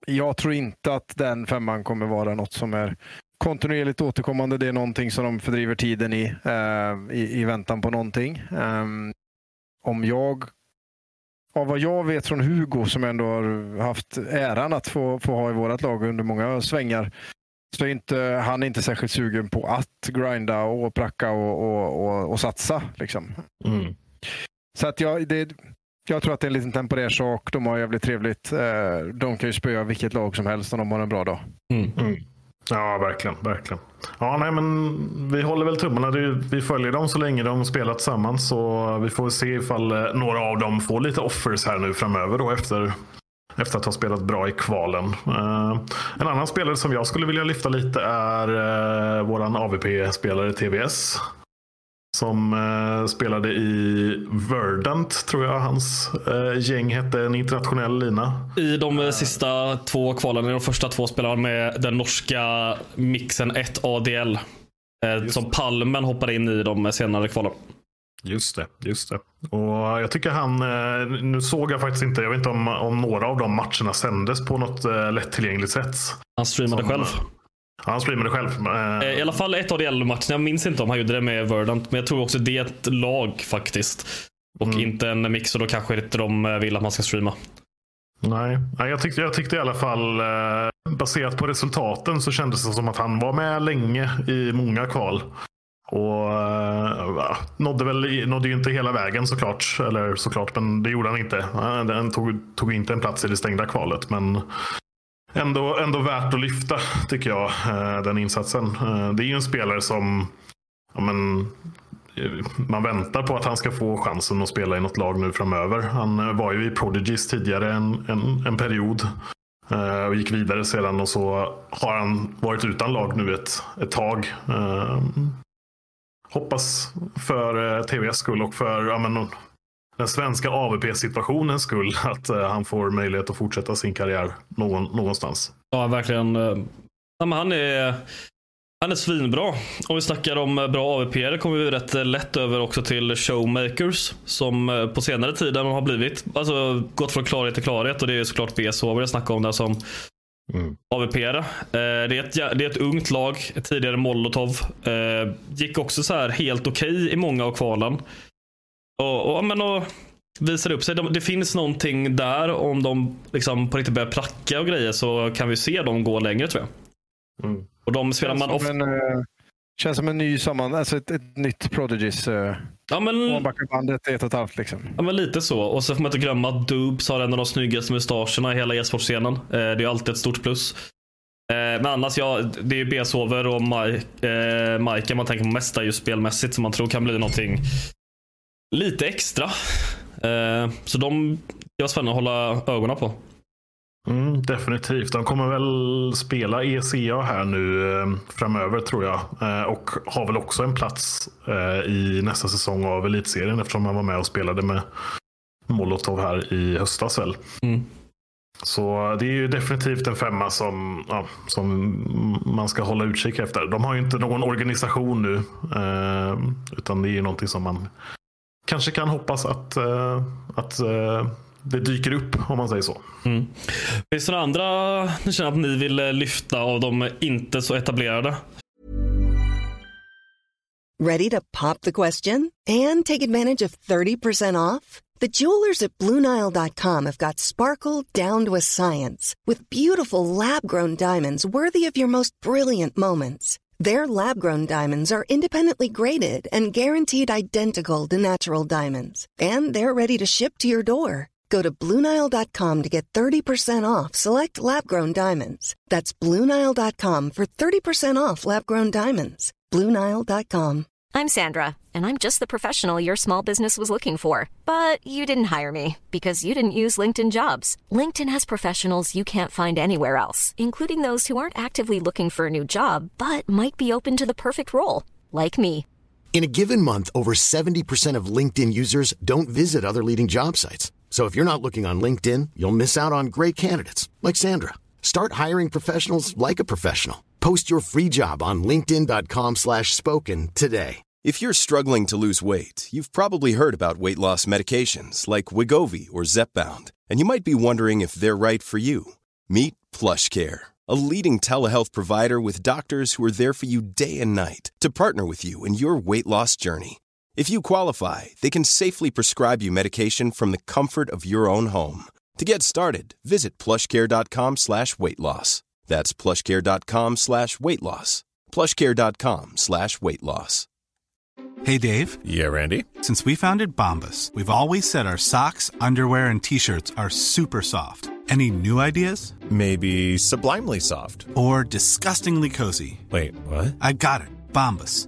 jag tror inte att den femman kommer vara något som är kontinuerligt återkommande. Det är någonting som de fördriver tiden i, uh, i, i väntan på någonting. Um, om jag, av vad jag vet från Hugo, som ändå har haft äran att få, få ha i vårt lag under många svängar, så inte, han är inte särskilt sugen på att grinda och pracka och, och, och, och satsa. Liksom. Mm. Så att jag, det, jag tror att det är en liten temporär sak. De har jävligt trevligt. Eh, De kan ju spöa vilket lag som helst om de har en bra dag. Mm. Ja, verkligen. verkligen. Ja, nej, men vi håller väl tummarna. Vi följer dem så länge de spelar tillsammans. Så vi får se ifall eh, några av dem får lite offers här nu framöver då efter, efter att ha spelat bra i kvalen. Eh, en annan spelare som jag skulle vilja lyfta lite är uh, våran AVP-spelare TVS. Som eh, spelade i Verdant, tror jag hans eh, gäng hette. En internationell lina. I de eh, sista två kvalen, i de första två spelar han med den norska mixen 1 ADL. Eh, som Palmen hoppade in i de senare kvalen. Just det, just det. Och jag tycker han, eh, nu såg jag faktiskt inte, jag vet inte om, om några av de matcherna sändes på något eh, lättillgängligt sätt. Han streamade Som, själv. Ja, han streamade själv. Eh, Eh, I alla fall ett ADL-matchen. Jag minns inte om han gjorde det med Verdant, men jag tror också det är ett lag faktiskt. Och inte en mix, och då kanske inte de eh, vill att man ska streama. Nej, jag, tyckte, jag tyckte i alla fall, eh, baserat på resultaten, så kändes det som att han var med länge i många kval. Och ja, nådde, väl, nådde ju inte hela vägen såklart. Eller såklart, men det gjorde han inte. Han Den tog, tog inte en plats i det stängda kvalet. Men ändå, ändå värt att lyfta, tycker jag, eh, den insatsen. Det är ju en spelare som ja, men, man väntar på att han ska få chansen att spela i något lag nu framöver. Han var ju i Prodigies tidigare en, en, en period. Och gick vidare sedan och så har han varit utan lag nu ett, ett tag. Hoppas för eh, TVs skull och för ja, men, den svenska AVP-situationens skull att eh, han får möjlighet att fortsätta sin karriär någon, någonstans. Ja, verkligen. Eh, ja, men han är han är svinbra. Om vi snackar om eh, bra AVP kommer vi rätt eh, lätt över också till showmakers. Som på senare tid har blivit, alltså gått från klarhet till klarhet. Och det är såklart VSH vi snackar om där som AVP. Eh, det, är ett, det är ett ungt lag, tidigare Molotov. Eh, gick också så här helt okej i många av kvalen. Och, och, ja, men, och visar upp sig. De, det finns någonting där. Om de liksom på riktigt börjar pracka och grejer så kan vi se dem gå längre tror jag. Mm. Och de spelar man Känns ofta... en, eh, känns som en ny samman, alltså ett, ett nytt Prodigies. Uh, Ja men, bandet ett och ett halvt. Liksom. ja men lite så. Och så får man inte glömma att Dubs har en av de snyggaste mustascherna i hela e-sportscenen. Eh, det är alltid ett stort plus. men annars, ja, det är Besover och Mike, eh, Mike man tänker på mesta just spelmässigt som man tror kan bli någonting lite extra. Eh, så de är spännande att hålla ögonen på. Mm, definitivt. De kommer väl spela ECA här nu eh, framöver tror jag. Eh, och har väl också en plats eh, i nästa säsong av Elitserien eftersom han var med och spelade med Molotov här i höstas väl. Mm. Så det är ju definitivt en femma som, ja, som man ska hålla utkik efter. De har ju inte någon organisation nu. Utan det är ju någonting som man kanske kan hoppas att, att det dyker upp om man säger så. Mm. Finns det några andra ni känner att ni vill lyfta av de inte så etablerade? Ready to pop the question and take advantage of 30% off? The jewelers at BlueNile.com have got sparkle down to a science with beautiful lab-grown diamonds worthy of your most brilliant moments. Their lab grown diamonds are independently graded and guaranteed identical to natural diamonds, and they're ready to ship to your door. Go to Bluenile.com to get 30% off select lab grown diamonds. That's Bluenile.com for 30% off lab grown diamonds. Bluenile.com. I'm Sandra, and I'm just the professional your small business was looking for. But you didn't hire me because you didn't use LinkedIn jobs. LinkedIn has professionals you can't find anywhere else, including those who aren't actively looking for a new job but might be open to the perfect role, like me. In a given month, over 70% of LinkedIn users don't visit other leading job sites. So if you're not looking on LinkedIn, you'll miss out on great candidates like Sandra. Start hiring professionals like a professional. Post your free job on linkedin.com/spoken today. If you're struggling to lose weight, you've probably heard about weight loss medications like Wigovi or Zepbound, and you might be wondering if they're right for you. Meet PlushCare, a leading telehealth provider with doctors who are there for you day and night to partner with you in your weight loss journey. If you qualify, they can safely prescribe you medication from the comfort of your own home. To get started, visit plushcare.com slash weight loss. That's plushcare.com slash weight loss. Plushcare.com slash weight loss. Hey Dave. Yeah, Randy. Since we founded Bombus, we've always said our socks, underwear, and t-shirts are super soft. Any new ideas? Maybe sublimely soft. Or disgustingly cozy. Wait, what? I got it. Bombus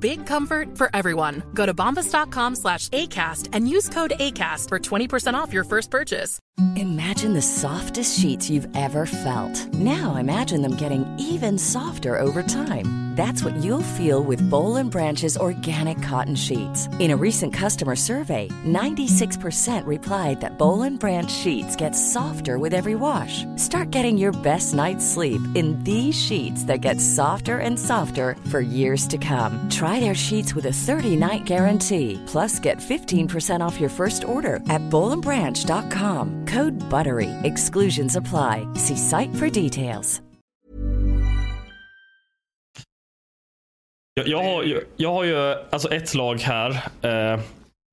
Big comfort for everyone. Go to bombas.com slash ACAST and use code ACAST for 20% off your first purchase. Imagine the softest sheets you've ever felt. Now imagine them getting even softer over time. That's what you'll feel with Bowl and Branch's organic cotton sheets. In a recent customer survey, 96% replied that Bowl and Branch sheets get softer with every wash. Start getting your best night's sleep in these sheets that get softer and softer for years to come. Try their sheets with a 30-night guarantee. Plus, get 15% off your first order at bowlandbranch.com. Code BUTTERY. Exclusions apply. See site for details. Jag, jag, har, jag, jag har ju alltså ett lag här. Eh,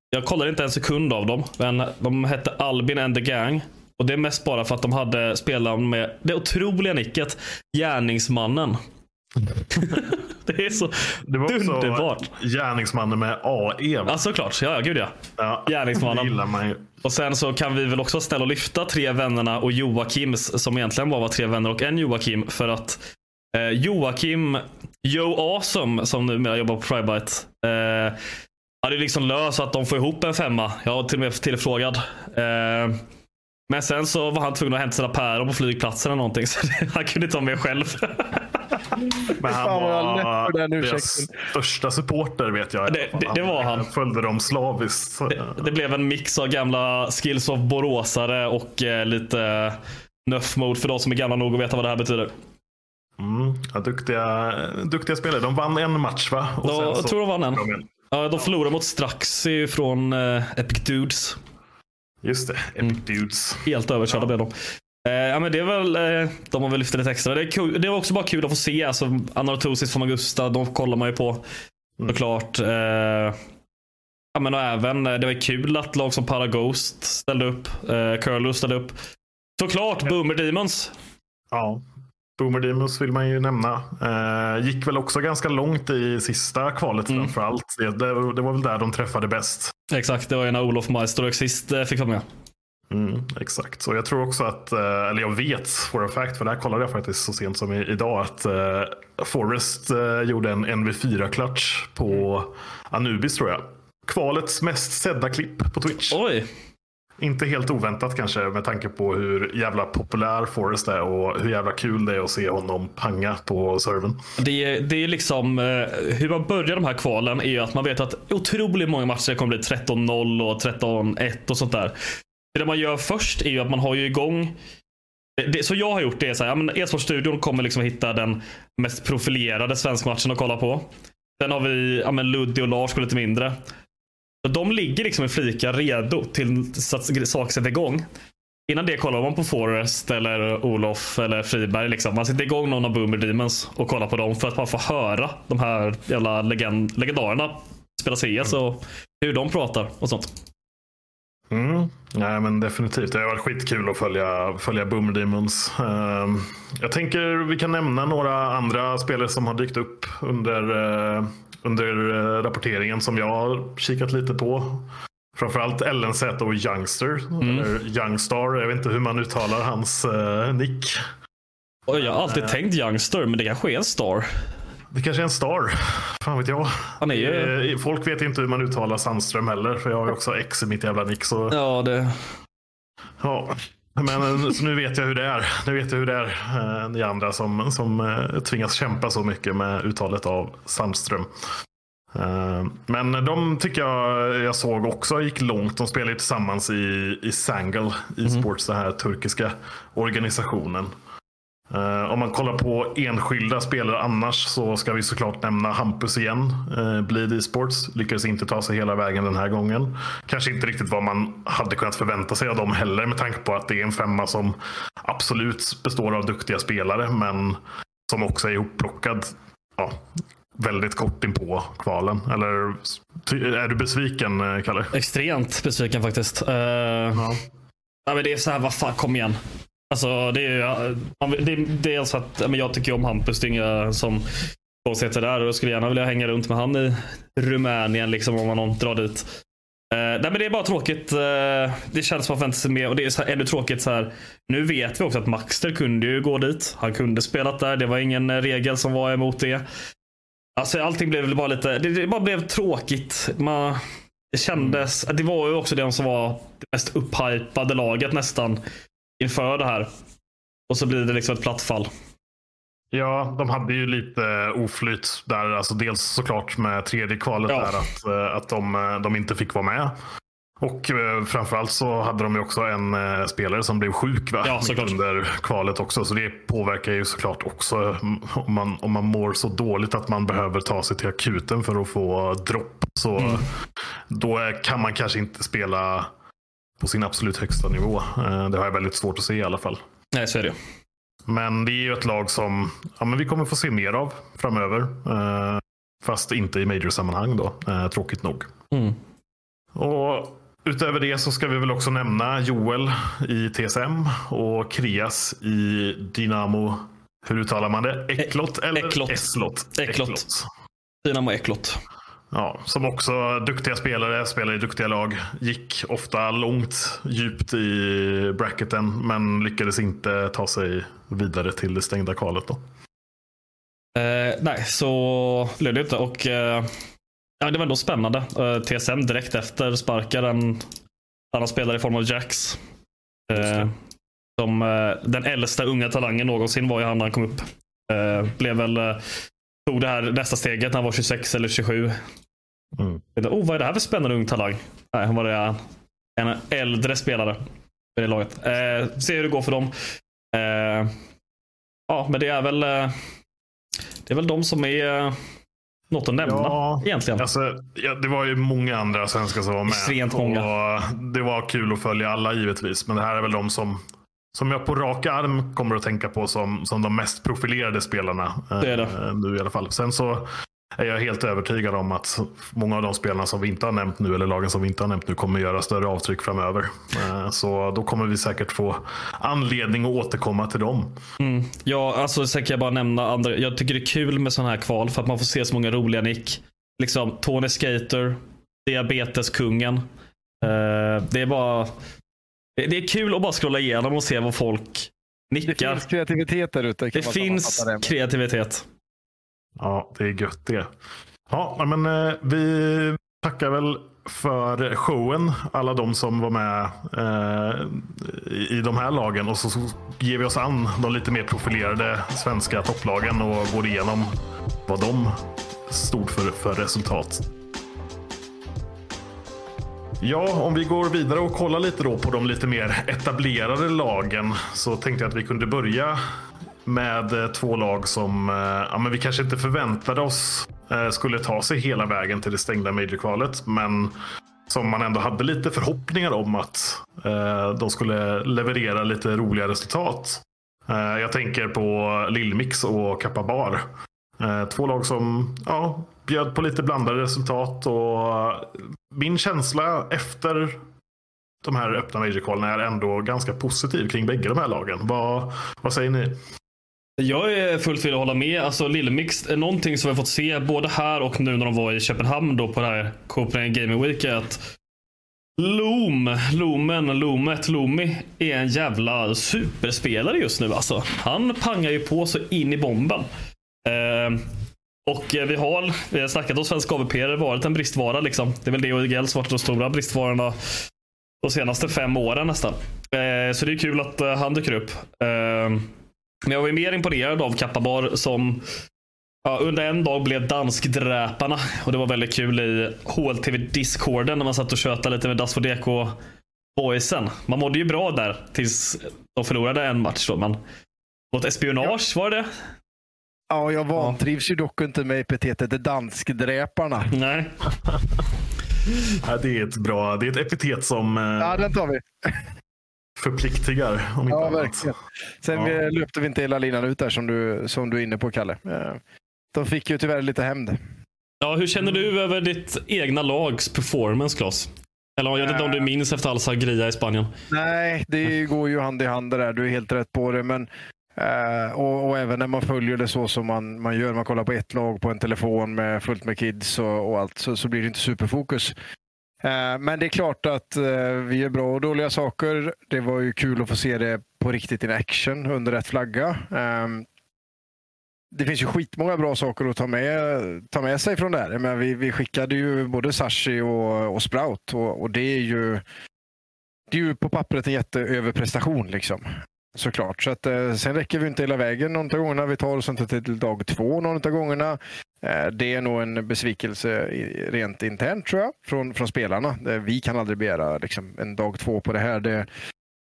jag kollade inte en sekund av dem. Men de hette Albin and the Gang. Och det är mest bara för att de hade spelat med det otroliga nicket Gärningsmannen. det är så det var underbart. Gärningsmannen med AE. Ja, såklart. Ja, ja, gud ja. ja Gärningsmannen. Och sen så kan vi väl också ställa och lyfta tre vännerna och Joakims som egentligen bara var tre vänner och en Joakim för att eh, Joakim Joe Awesome som numera jobbar på Frybite eh, hade liksom löst att de får ihop en femma. Jag har till och med tillfrågad. Eh, men sen så var han tvungen att hämta sina päron på flygplatsen eller någonting. Så han kunde inte vara med själv. Men han var deras största supporter vet jag. Det, det, det var han. följde dem slaviskt. Det, det, blev en mix av gamla skills of boråsare och eh, lite nuff mode för de som är gamla nog att veta vad det här betyder. Mm, ja, duktiga, duktiga spelare. De vann en match va? Och ja, jag tror de vann en. Ja, de förlorade mot Straxi från uh, Epic Dudes. Just det, Epic mm. Dudes. Helt överkörda ja. blev de. Uh, ja, men det är väl, uh, de har väl lyft lite extra. Det, är kul, det var också bara kul att få se. Alltså, Anartosis från Augusta, de kollar man ju på. Mm. Såklart. Uh, ja, men och även, det var kul att lag som Paraghost ställde upp. Uh, Curlo ställde upp. Såklart Boomer Demons. Ja, Boomer Demons vill man ju nämna. Eh, gick väl också ganska långt i sista kvalet mm. framför allt. Det, det, det, var väl där de träffade bäst. Exakt, det var ju när Olof Meister och Exist eh, fick vara med. Mm, exakt, så jag tror också att, eh, eller jag vet for a fact, för det här kollade jag faktiskt så sent som idag, att uh, Forrest uh, gjorde en NV4-clutch på Anubis tror jag. Kvalets mest sedda klipp på Twitch. Oj! Inte helt oväntat kanske med tanke på hur jävla populär Forrest är och hur jävla kul det är att se honom panga på servern. Det är, det är liksom hur man börjar de här kvalen är ju att man vet att otroligt många matcher kommer bli 13-0 och 13-1 och sånt där. Det man gör först är ju att man har ju igång det, så jag har gjort det är så här, e-sportstudion kommer liksom hitta den mest profilerade svenskmatchen att kolla på. Sen har vi ja, men Ludde och Lars går lite mindre. Så de ligger liksom i flika redo till att saker sätter igång. Innan det kollar man på Forrest eller Olof eller Friberg. Liksom. Man sätter igång någon av Boomer Demons och kollar på dem för att bara få höra de här jävla legend legendarerna spela CS och hur de pratar och sånt. Mm. Nej, men definitivt. Det har varit skitkul att följa, följa Boomer Demons. Uh, jag tänker vi kan nämna några andra spelare som har dykt upp under, uh, under uh, rapporteringen som jag har kikat lite på. Framförallt LNZ och Youngster, mm. eller Youngstar. Jag vet inte hur man uttalar hans uh, nick. Jag har alltid tänkt Youngster, men det kanske är en star. Det kanske är en star. Fan vet jag. Han är ju... Eh, folk vet inte hur man uttalar Sandström heller. För jag har ju också X i mitt jävla nick. Så... Ja, det... Ja. Men eh, så nu vet jag hur det är. Nu vet jag hur det är. Eh, ni andra som, som tvingas kämpa så mycket med uttalet av Sandström. Men de tycker jag jag såg också gick långt. De spelar tillsammans i, i Sangle e-sports, mm. den här turkiska organisationen. Uh, om man kollar på enskilda spelare annars så ska vi såklart nämna Hampus igen. Uh, Bleed Esports lyckades inte ta sig hela vägen den här gången. Kanske inte riktigt vad man hade kunnat förvänta sig av dem heller med tanke på att det är en femma som absolut består av duktiga spelare men som också är ihopplockad ja, väldigt kort in på kvalen. Eller är du besviken eh, Kalle? Extremt besviken faktiskt. Uh, ja. ja. men det är så här, vad fan, kom igen. Alltså, det är, det är dels att men jag tycker om Hampus. Det är inga som konstigheter där. Och jag skulle gärna vilja hänga runt med han i Rumänien liksom, om man drar dit. Uh, nej, men det är bara tråkigt. Uh, det känns som att sig mer. Och det är så här, ännu tråkigt så här. Nu vet vi också att Maxter kunde ju gå dit. Han kunde spelat där. Det var ingen regel som var emot det. Alltså allting blev bara lite, det, det bara blev tråkigt. Man, det kändes, det var ju också det som var det mest upphypade laget nästan inför det här. Och så blir det liksom ett platt fall. Ja, de hade ju lite oflyt där. Alltså dels såklart med tredje kvalet ja. där att, eh, att de, eh, de inte fick vara med. Och eh, framförallt så hade de ju också en eh, spelare som blev sjuk va? Ja, under kvalet också. Så det påverkar ju såklart också mm, om man, om man mår så dåligt att man behöver ta sig till akuten för att få dropp. Så mm. då kan man kanske inte spela på sin absolut högsta nivå. Eh, det har jag väldigt svårt att se i alla fall. Nej, så är det. Men det är ju ett lag som ja, men vi kommer få se mer av framöver. Eh, fast inte i major-sammanhang då, eh, tråkigt nog. Mm. Och Utöver det så ska vi väl också nämna Joel i TSM och Krias i Dynamo. Hur uttalar man det? Eklot eller Eklot. Eslot? Eklot. Dynamo Eklot. Ja, som också duktiga spelare, spelar i duktiga lag. Gick ofta långt, djupt i bracketen, men lyckades inte ta sig vidare till det stängda kvalet. Då. Eh, nej, så blev det inte. Och, eh, ja, det var ändå spännande. Eh, TSM direkt efter sparkar en annan spelare i form av Jax. Eh, som, eh, den äldsta unga talangen någonsin var ju han när han kom upp. Eh, blev väl tog det här nästa steget när han var 26 eller 27. Mm. Oh, vad är det här för spännande ung talang? Nej, han var det en äldre spelare i det laget. Eh, se hur det går för dem. Eh, ja, men det är väl eh, det är väl de som är eh, något att nämna ja, egentligen. Alltså, ja, det var ju många andra svenskar som var med. Extremt många. Och det var kul att följa alla givetvis. Men det här är väl de som som jag på rak arm kommer att tänka på som, som de mest profilerade spelarna. Det är det. Eh, nu i alla fall. Sen så är jag helt övertygad om att många av de spelarna som vi inte har nämnt nu, eller lagen som vi inte har nämnt nu, kommer göra större avtryck framöver. Eh, så då kommer vi säkert få anledning att återkomma till dem. Mm. Ja, alltså så kan jag bara nämna andra. Jag tycker det är kul med sådana här kval för att man får se så många roliga nick. Liksom Tony Skater, Diabeteskungen. Uh, det är bara det är kul att bara scrolla igenom och se vad folk nickar. Det finns kreativitet där ute. Det finns det. kreativitet. Ja, det är gött det. Ja, men eh, vi tackar väl för showen, alla de som var med eh, i de här lagen. Och så, så ger vi oss an de lite mer profilerade svenska topplagen och går igenom vad de stod för, för resultat. Ja, om vi går vidare och kollar lite då på de lite mer etablerade lagen så tänkte jag att vi kunde börja med eh, två lag som eh, ja, men vi kanske inte förväntade oss eh, skulle ta sig hela vägen till det stängda Major-kvalet. Men som man ändå hade lite förhoppningar om att de skulle leverera lite roliga resultat. jag tänker på Lillmix och Kappabar. två lag som ja, bjöd på lite blandade resultat. och eh, Min känsla efter de här öppna major är ändå ganska positiv kring bägge de här lagen. Vad, vad säger ni? Jag är fullt villig att hålla med. Alltså Lillemix är någonting som vi fått se både här och nu när de var i Köpenhamn då på det här Copenhagen Gaming Week är att Loom, Loomen, Loomet, Loomi är en jävla superspelare just nu alltså. Han pangar ju på så in i bomben. Eh, och vi har, vi har snackat om svenska AVP, det har varit en bristvara liksom. Det är väl det och IGL som varit de stora bristvarorna de senaste fem åren nästan. Eh, så det är kul att eh, han dyker upp. Eh, men jag var mer imponerad av Kappabar som ja, under en dag blev danskdräparna. Och det var väldigt kul i HLTV-discorden när man satt och tjötade lite med Das DK boysen. Man mådde ju bra där tills de förlorade en match. Då, men mot espionage var det Ja, jag vantrivs ja. ju dock inte med epitetet danskdräparna. Nej. ja, det är ett bra, det är ett epitet som... Eh... Ja, den tar vi förpliktigar. Om ja, verkligen. Sen ja. löpte vi inte hela linan ut där som du, som du är inne på, Kalle. Eh, de fick ju tyvärr lite hämnd. Ja, hur känner du över ditt egna lags performance, Klas? Eller jag vet inte om du minns efter all Sagria i Spanien? Nej, det går ju hand i hand det där. Du är helt rätt på det. Men, uh, och, och, även när man följer det så som man, man gör, man kollar på ett lag på en telefon med fullt med kids och, och allt, så, så blir det inte superfokus. Eh, men det är klart att eh, vi gör bra och dåliga saker. Det var ju kul att få se det på riktigt in action under rätt flagga. Ehm, det finns ju skitmånga bra saker att ta med, ta med sig från det här. Men vi, vi skickade ju både Sashi och, och Sprout och, och, det är ju det är ju på pappret en jätteöverprestation. Liksom. Såklart. Så att, eh, sen räcker vi inte hela vägen någon av gångerna. Vi tar oss inte till dag två någon av gångerna. Eh, det är nog en besvikelse rent internt tror jag, från, från spelarna. Eh, vi kan aldrig begära liksom, en dag två på det här. Det,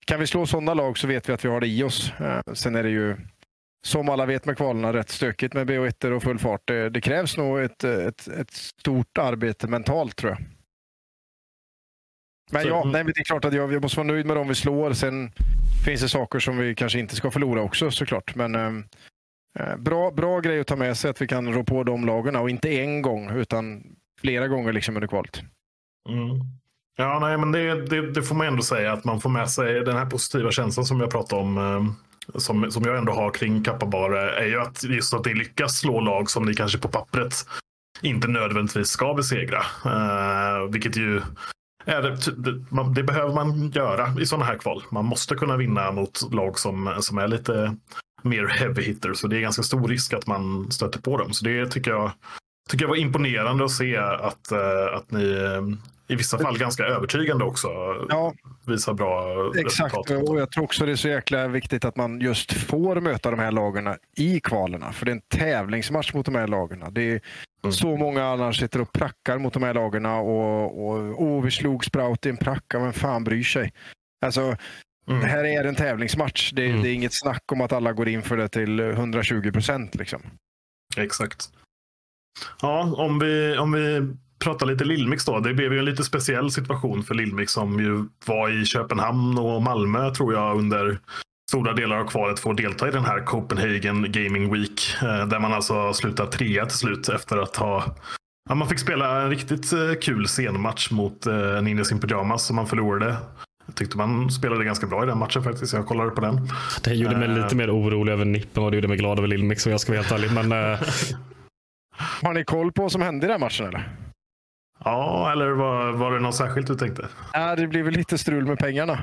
kan vi slå sådana lag så vet vi att vi har det i oss. Eh, sen är det ju, som alla vet med kvalarna, rätt stökigt med BO1 och full fart. Det, det krävs nog ett, ett, ett, stort arbete mentalt tror jag. Men ja, nej, det är klart att jag, vi måste vara nöjd med dem vi slår. Sen finns det saker som vi kanske inte ska förlora också såklart. Men ehm, Eh, bra, bra grej att ta med sig att vi kan rå på de lagen och inte en gång utan flera gånger liksom under kvalet. Mm. Ja, nej, men det, det, det, får man ändå säga att man får med sig den här positiva känslan som jag pratade om. Eh, som, som jag ändå har kring Kappabar är ju att just att det lyckas slå lag som ni kanske på pappret inte nödvändigtvis ska besegra. Uh, vilket ju det, det, det, behöver man göra i sådana här kval. Man måste kunna vinna mot lag som, som är lite mer heavy hitters. Så det är ganska stor risk att man stöter på dem. Så det tycker jag, tycker jag var imponerande att se att, uh, att ni uh, i vissa fall ganska övertygande också ja, visar bra exakt. resultat. Och jag tror också det är så jäkla viktigt att man just får möta de här lagarna i kvalerna. För det är en tävlingsmatch mot de här lagarna. Det är mm. så många annars sitter och prackar mot de här lagarna och, och, och vi slog Sprout i en pracka, men fan bryr sig? Alltså, Mm. Det här är en tävlingsmatch. Det, mm. det, är inget snack om att alla går in för det till 120 procent. Liksom. Exakt. Ja, om vi, om vi pratar lite Lillmix då. Det blev ju en lite speciell situation för Lillmix som ju var i Köpenhamn och Malmö tror jag under stora delar av kvalet får delta i den här Copenhagen Gaming Week. eh, Där man alltså slutar trea till slut efter att ha Ja, man fick spela en riktigt eh, kul scenmatch mot eh, Ninjas in Pyjamas som man förlorade. Jag tyckte man spelade ganska bra i den matchen faktiskt. Jag kollade på den. Det gjorde mig lite mer orolig över Nipp än vad det gjorde mig glad över Lilmix om jag ska vara helt ärlig. Men Har ni koll på vad som hände i den matchen eller? Ja, eller var, var det något särskilt du tänkte? Ja, det blev väl lite strul med pengarna.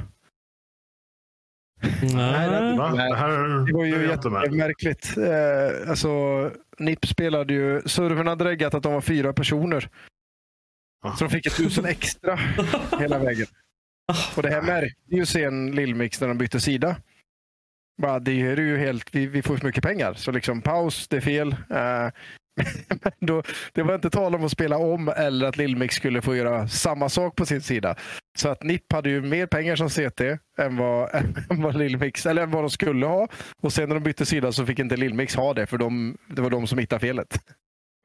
Nej. Va? Nej. Det, här Det var ju jättemärkligt. Eh, alltså, NIP spelade ju... Servern hade reggat att de var fyra personer. Ah. Så de fick ett tusen extra hela vägen. Och det här märkte ju sen Lillmix när de bytte sida. Bara, det är ju helt, vi, vi får för mycket pengar. Så liksom paus, det är fel. Eh, men då, det var inte tal om att spela om eller att Lillmix skulle få göra samma sak på sin sida. Så att NIP hade ju mer pengar som CT än vad, än vad Lillmix, eller än vad de skulle ha. Och sen när de bytte sida så fick inte Lillmix ha det för de, det var de som hittade felet.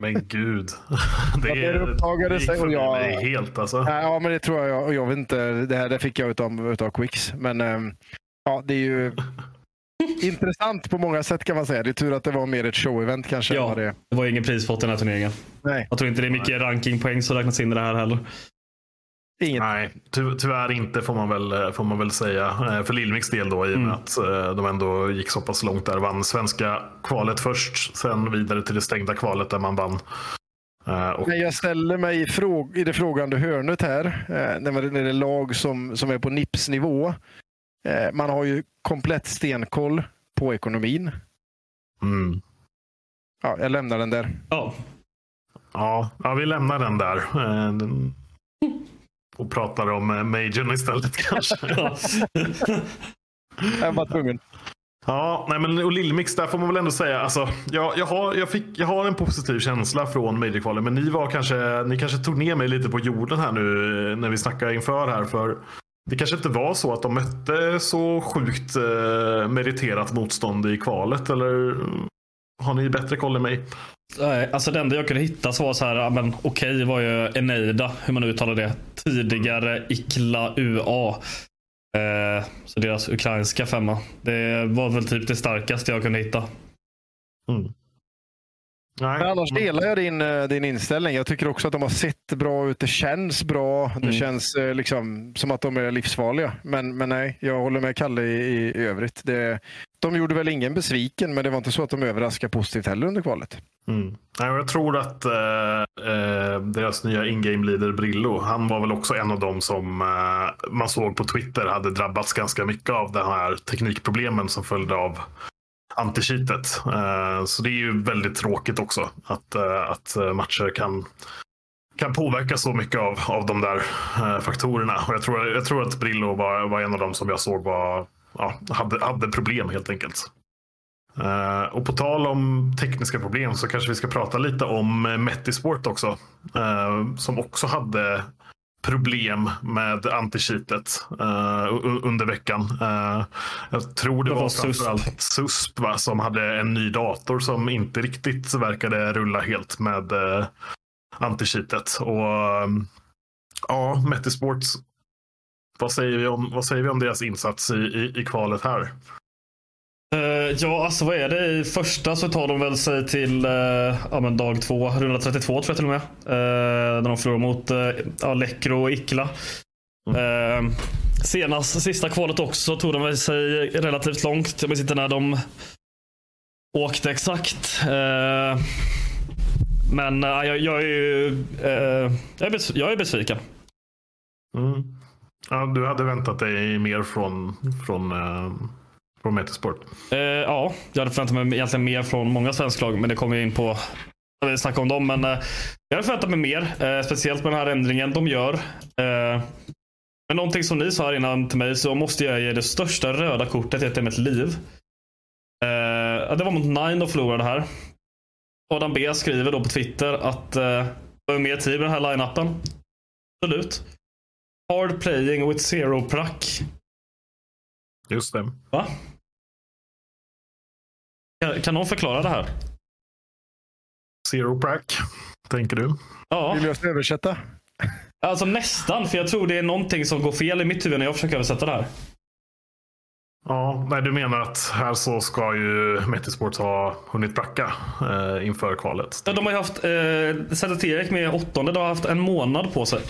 Men gud. Det, Ja, det uppdagades gick och jag- mig helt alltså. Ja, men det tror jag. Och jag vet inte. Det här det fick jag utav, utav Quicks. Men ehm, ja, det är ju intressant på många sätt kan man säga. Det är tur att det var mer ett show-event kanske. Ja, det, det var ingen prispott i den här turneringen. nej, Jag tror inte det är mycket rankingpoäng som räknas in i det här heller. inget. Nej, ty tyvärr inte får man väl, får man väl säga. Eh, För Lillmix del då i och med Mm. att eh, de ändå gick så pass långt där. Vann svenska kvalet först, sen vidare till det stängda kvalet där man vann. Eh, Och, jag ställer mig i, fråg, i det frågande hörnet här. När, det är lag som, som är på NIPs nivå. Eh, man har ju komplett stenkoll på ekonomin. mm. Ja, jag lämnar den där. Ja, ja, ja, vi lämnar den där. Eh, Och pratar om eh, Majorn istället kanske. Jag var tvungen. Ja, nej men och Lillmix, där får man väl ändå säga. Alltså, jag, jag, har, jag, fick, jag har en positiv känsla från Major-kvalen. Men ni, var kanske, ni kanske tog ner mig lite på jorden här nu eh, när vi snackar inför här. För det kanske inte var så att de mötte så sjukt eh, meriterat motstånd i kvalet. Eller eh, har ni bättre koll än mig? Nej, alltså det enda jag kunde hitta så var så här, men okej var ju Eneida, hur man uttalar det. Tidigare Ikla UA. Eh, så deras ukrainska femma. Det var väl typ det starkaste jag kunde hitta. Mm. Nej, Men annars delar jag din, eh, din inställning. Jag tycker också att de har sett bra ut. Det känns bra. Det Mm. känns eh, liksom som att de är livsfarliga. Men, men nej, jag håller med Kalle i, i, i övrigt. Det, de gjorde väl ingen besviken, men det var inte så att de överraskade positivt heller under kvalet. Mm. Jag tror att eh, eh, deras nya in-game leader Brillo, han var väl också en av dem som eh, man såg på Twitter hade drabbats ganska mycket av de här teknikproblemen som följde av anti-cheatet. Eh, så det är ju väldigt tråkigt också att, eh, att eh, matcher kan kan påverka så mycket av, av de där faktorerna. Och jag, tror, jag tror att Brillo var, var en av dem som jag såg var, ja, hade, hade problem helt enkelt. Och på tal om tekniska problem så kanske vi ska prata lite om Metisport också. som också hade problem med anti-cheatet eh, u- under veckan. Eh, jag tror det, Det var, var SUSP. framförallt SUSP va, som hade en ny dator som inte riktigt verkade rulla helt med uh, anti-cheatet. Och ehm, ja, Metisports. Vad säger vi om, vad säger vi om deras insats i, i, i kvalet här? Eh, ja, alltså vad är det? I första så tar de väl sig till eh, ja, men dag två, runda 32 tror jag till och med. Uh, när de förlorar mot ja, Läckro och Ikla. Eh, senast, sista kvalet också tog de väl sig relativt långt. Jag minns inte när de åkte exakt. Eh, men eh, jag, jag är ju eh, jag, är jag är besviken. Mm. Ja, du hade väntat dig mer från, från, från Metisport. Eh, ja, jag hade förväntat mig egentligen mer från många svenska lag, men det kommer jag in på när vi snackar om dem. Men eh, jag hade förväntat mig mer, eh, speciellt med den här ändringen de gör. Eh, men någonting som ni sa här innan till mig så måste jag ge det största röda kortet i ett mitt liv. Eh, det var mot Nine de förlorade här. Adam B skriver då på Twitter att eh, var mer tid med den här line-upen. Absolut. Hard playing with zero prack. Just det. Va? Kan, kan någon förklara det här? Zero prack, tänker du? Ja, Vill du översätta? alltså nästan. För jag tror det är någonting som går fel i mitt huvud när jag försöker översätta det här. Ja, nej, du menar att här så ska ju Metisports ha hunnit bracka eh, inför kvalet? Ja, de har ju haft, eh, Säteterek med åttonde, de har haft en månad på sig.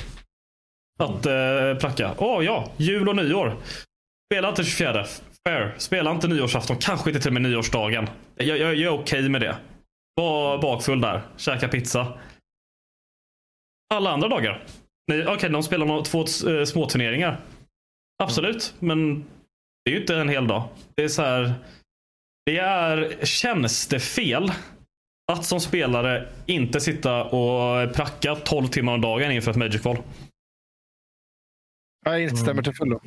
Att eh, pracka. Åh oh, ja, jul och nyår. Spela inte 24. Fair. Spela inte nyårsafton, kanske inte till och med nyårsdagen. Jag, jag, jag är okej okay med det. Var bakfull där, käka pizza. Alla andra dagar. Okej, okay, de spelar några, två eh, små turneringar. Absolut, men det är ju inte en hel dag. Det är så här. Det är tjänstefel att som spelare inte sitta och pracka 12 timmar om dagen inför ett Magic-val. Jag instämmer mm. till fullo.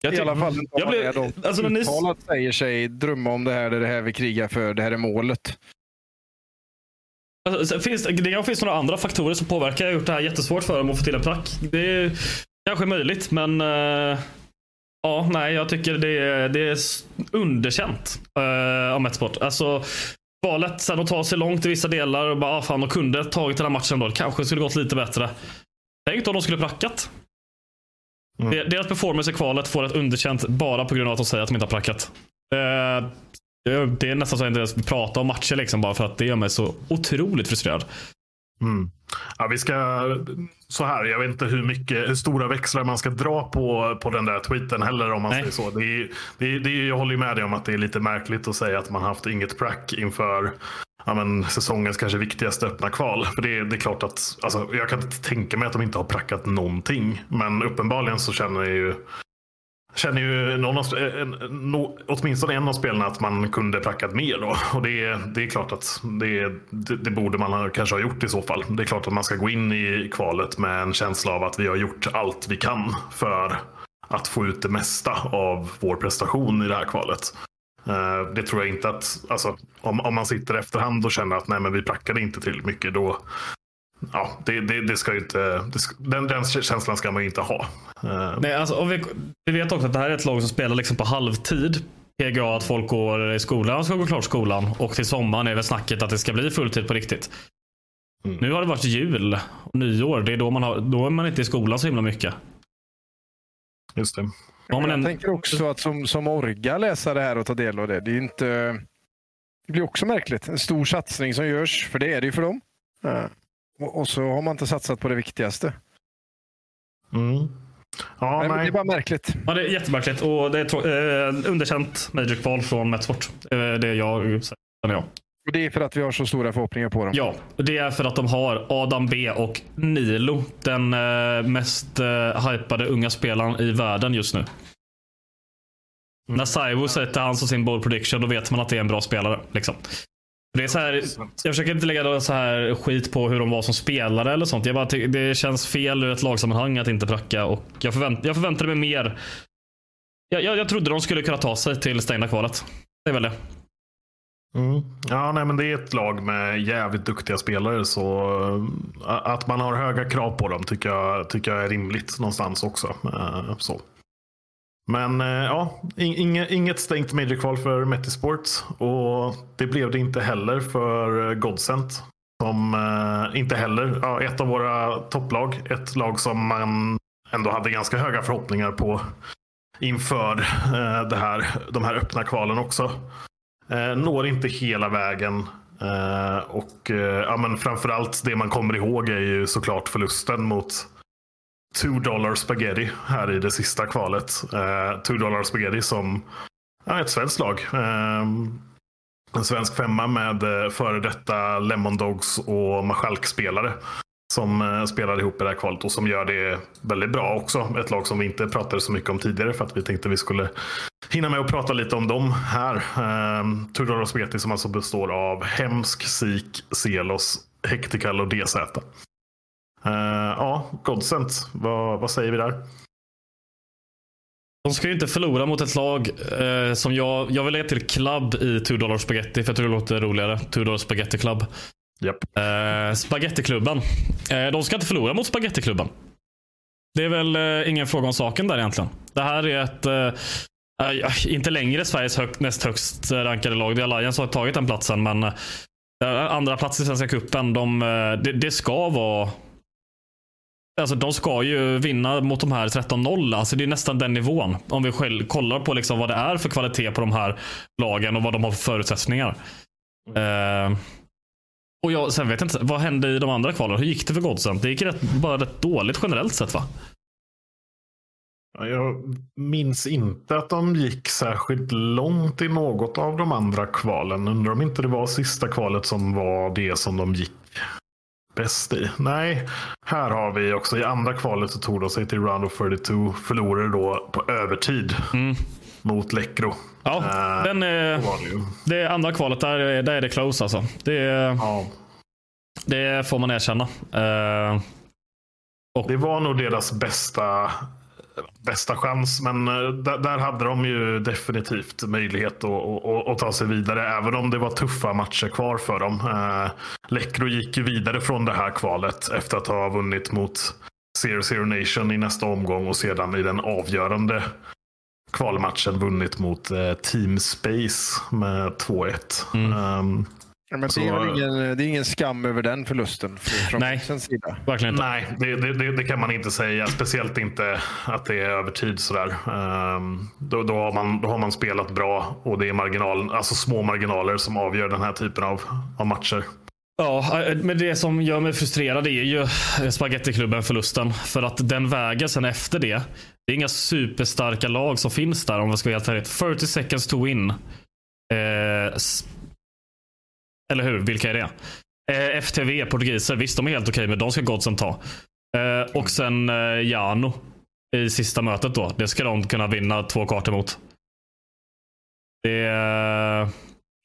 Jag I alla fall jag blev, de alltså, när ni... säger sig drömma om det här, det är det här vi krigar för, det här är målet. Alltså, finns, det kanske finns några andra faktorer som påverkar. Jag har gjort det här jättesvårt för dem att få till en prack. Det är kanske möjligt, men uh, ja, nej, jag tycker det är, det är underkänt uh, av Metsport. Alltså, valet sen att ta sig långt i vissa delar och bara, ah, fan, de kunde tagit den här matchen då. Det kanske skulle gått lite bättre. Tänk om de skulle prackat. Mm. Deras performance i kvalet får ett underkänt bara på grund av att de säger att de inte har prackat. Uh, det är nästan så att jag inte ens pratar om matcher liksom, bara för att det gör mig så otroligt frustrerad. Mm. Ja, vi ska, så här, jag vet inte hur, mycket, hur stora växlar man ska dra på, på den där tweeten heller om man Nej. säger så. Det är, det det jag håller med dig om att det är lite märkligt att säga att man haft inget prack inför ja, men, säsongens kanske viktigaste öppna kval. För det, det är klart att, alltså, jag kan inte tänka mig att de inte har prackat någonting. Men uppenbarligen så känner jag ju känner ju någon av, eh, en, no, åtminstone en av spelarna att man kunde prackat mer. Då. Och det, det är klart att det, det, det, borde man kanske ha gjort i så fall. Det är klart att man ska gå in i kvalet med en känsla av att vi har gjort allt vi kan för att få ut det mesta av vår prestation i det här kvalet. Eh, det tror jag inte att, alltså, om, om man sitter efterhand och känner att nej, men vi prackade inte tillräckligt mycket, då, Ja, det, det, det ska inte, det ska, den, den känslan ska man ju inte ha. Uh. Nej, alltså, vi, vi, vet också att det här är ett lag som spelar liksom på halvtid. PGA att folk går i skolan, ska gå klart skolan. Och till sommaren är väl snacket att det ska bli fulltid på riktigt. Mm. Nu har det varit jul och nyår. Det är då, man har, då är man inte i skolan så himla mycket. Just det. Ja, jag en... tänker också att som, som orga läsa det här och ta del av det. Det, är inte, det blir också märkligt. En stor satsning som görs, för det är det ju för dem. Uh. Och, så har man inte satsat på det viktigaste. Mm. Ja, nej, nej. Det är bara märkligt. Ja, det är jättemärkligt och det är eh, underkänt Magic Val från Metsport. Eh, det är jag säger jag. Och det är för att vi har så stora förhoppningar på dem. Ja, det är för att de har Adam B och Nilo. Den eh, mest eh, hypade unga spelaren i världen just nu. Mm. När Saivo sätter han som sin bold prediction, då vet man att det är en bra spelare. Liksom. Det är så här, jag försöker inte lägga så här skit på hur de var som spelare eller sånt. Jag bara det känns fel ur ett lagsammanhang att inte pracka och jag, förvänt, jag förväntade mig mer. Jag, jag, jag trodde de skulle kunna ta sig till stängda kvalet. Det är väl det. Mm. Ja, nej, men det är ett lag med jävligt duktiga spelare. Så eh, att man har höga krav på dem tycker jag, tycker jag är rimligt någonstans också. Eh, så. Men eh, ja, inget stängt Major-kval för Metisports Och det blev det inte heller för eh, Godsent. Som eh, inte heller, ja, ett av våra topplag. Ett lag som man ändå hade ganska höga förhoppningar på inför eh, det här, de här öppna kvalen också. Eh, når inte hela vägen. Och ja, men framförallt det man kommer ihåg är ju såklart förlusten mot 2 Dollar Spaghetti här i det sista kvalet. Uh, Dollar Spaghetti som är ett svenskt lag. Uh, en svensk femma med uh, före detta Lemon Dogs och Machalk-spelare. Som uh, spelar ihop i det här kvalet och som gör det väldigt bra också. Ett lag som vi inte pratade så mycket om tidigare för att vi tänkte vi skulle hinna med att prata lite om dem här. Uh, Two Dollar Spaghetti som alltså består av Hemsk, Sik, Selos, Hectical och DZ. Uh, ja, Godsent. Vad, vad säger vi där? De ska ju inte förlora mot ett lag eh, som jag, jag vill lägga till Club i 2 Dollar Spaghetti för jag tror det låter roligare. 2 Dollar Spaghetti Club. Yep. Eh, Spagettiklubben. Eh, de ska inte förlora mot Spagettiklubben. Det är väl eh, ingen fråga om saken där egentligen. Det här är ett eh, inte längre Sveriges hög, näst högst rankade lag. Det är Alliance har tagit den platsen, men eh, andra plats i Svenska cupen, de, eh, det, det ska vara Alltså, de ska ju vinna mot de här 13-0. Alltså, det är nästan den nivån. Om vi själv kollar på liksom vad det är för kvalitet på de här lagen och vad de har för förutsättningar. Eh, och jag, sen vet jag inte, vad hände i de andra kvalen? Hur gick det för Godsent? Det gick rätt, bara rätt dåligt generellt sett va? Jag minns inte att de gick särskilt långt i något av de andra kvalen. Undrar om inte det var sista kvalet som var det som de gick bäst i. Nej, här har vi också i andra kvalet så tog de sig till Round of 42. Förlorade då på övertid mot Läckro. Ja, Eh, den, eh, så var det andra kvalet, där, är- där är det close alltså. Det, Ja. det får man erkänna. Eh, Det var nog deras bästa, bästa chans. Men eh, där, där hade de ju definitivt möjlighet att, att, att ta sig vidare. Även om det var tuffa matcher kvar för dem. Eh, Läckro gick ju vidare från det här kvalet efter att ha vunnit mot Zero Zero Nation i nästa omgång och sedan i den avgörande kvalmatchen vunnit mot eh, Team Space med 2-1. Ehm, Ja, men det, Så- är väl ingen, det är ingen skam över den förlusten för- från Nej. Sida. verkligen inte. Nej, det, det, det, det kan man inte säga. Speciellt inte att det är över tid. Sådär. Ehm, då, då, har man, då har man spelat bra och det är marginal, alltså små marginaler som avgör den här typen av, av matcher. Ja, eh, men det som gör mig frustrerad är ju spagettiklubben förlusten. För att den vägen sen efter det. Det är inga superstarka lag som finns där om vi ska vara helt ärligt. 40 seconds to win. Eh, eller hur? Vilka är det? Eh, FTV, portugiser. Visst, de är helt okej, men de ska Godsen ta. Eh, och sen eh, Jano i sista mötet då. Det ska de kunna vinna två kartor mot. Det är...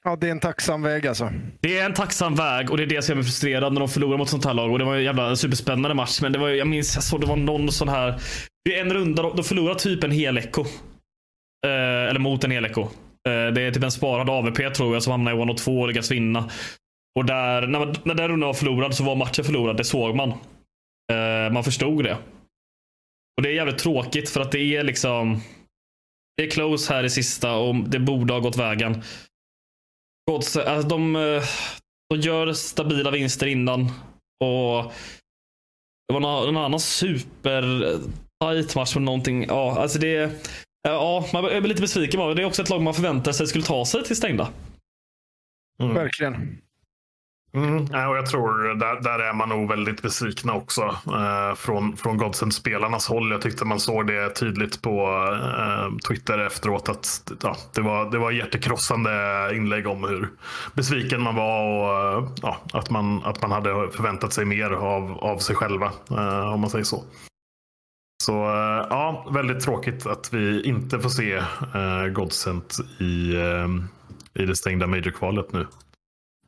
Ja, det är en tacksam väg alltså. Det är en tacksam väg och det är det som gör mig frustrerad när de förlorar mot sånt här lag. Och det var en jävla superspännande match. Men det var, jag minns, jag såg det var någon sån här. Det är en runda, de, förlorar typ en hel echo. Eh, eller mot en hel echo. Eh, det är typ en sparad AVP tror jag som hamnar i 1 och 2 och lyckas vinna. Och där, när, man- när den rundan var förlorad så var matchen förlorad. Det såg man. Eh, man förstod det. Och det är jävligt tråkigt för att det är liksom. Det är close här i sista och det borde ha gått vägen. Gods, alltså de, eh, de gör stabila vinster innan. Och Det var någon, någon annan super tight match med någonting. Ja, alltså det, ja, man är lite besviken. bara. Det är också ett lag man förväntar sig skulle ta sig till stängda. Mm. Verkligen. Mm, ja, och jag tror där, där är man nog väldigt besvikna också eh, från, från Godsend-spelarnas håll. Jag tyckte man såg det tydligt på eh, Twitter efteråt att ja, det, var, det var hjärtekrossande inlägg om hur besviken man var och eh, ja, att, man, att man hade förväntat sig mer av, av sig själva, eh, om man säger så. Så eh, ja, väldigt tråkigt att vi inte får se eh, Godsent i, eh, i det stängda Major-kvalet nu.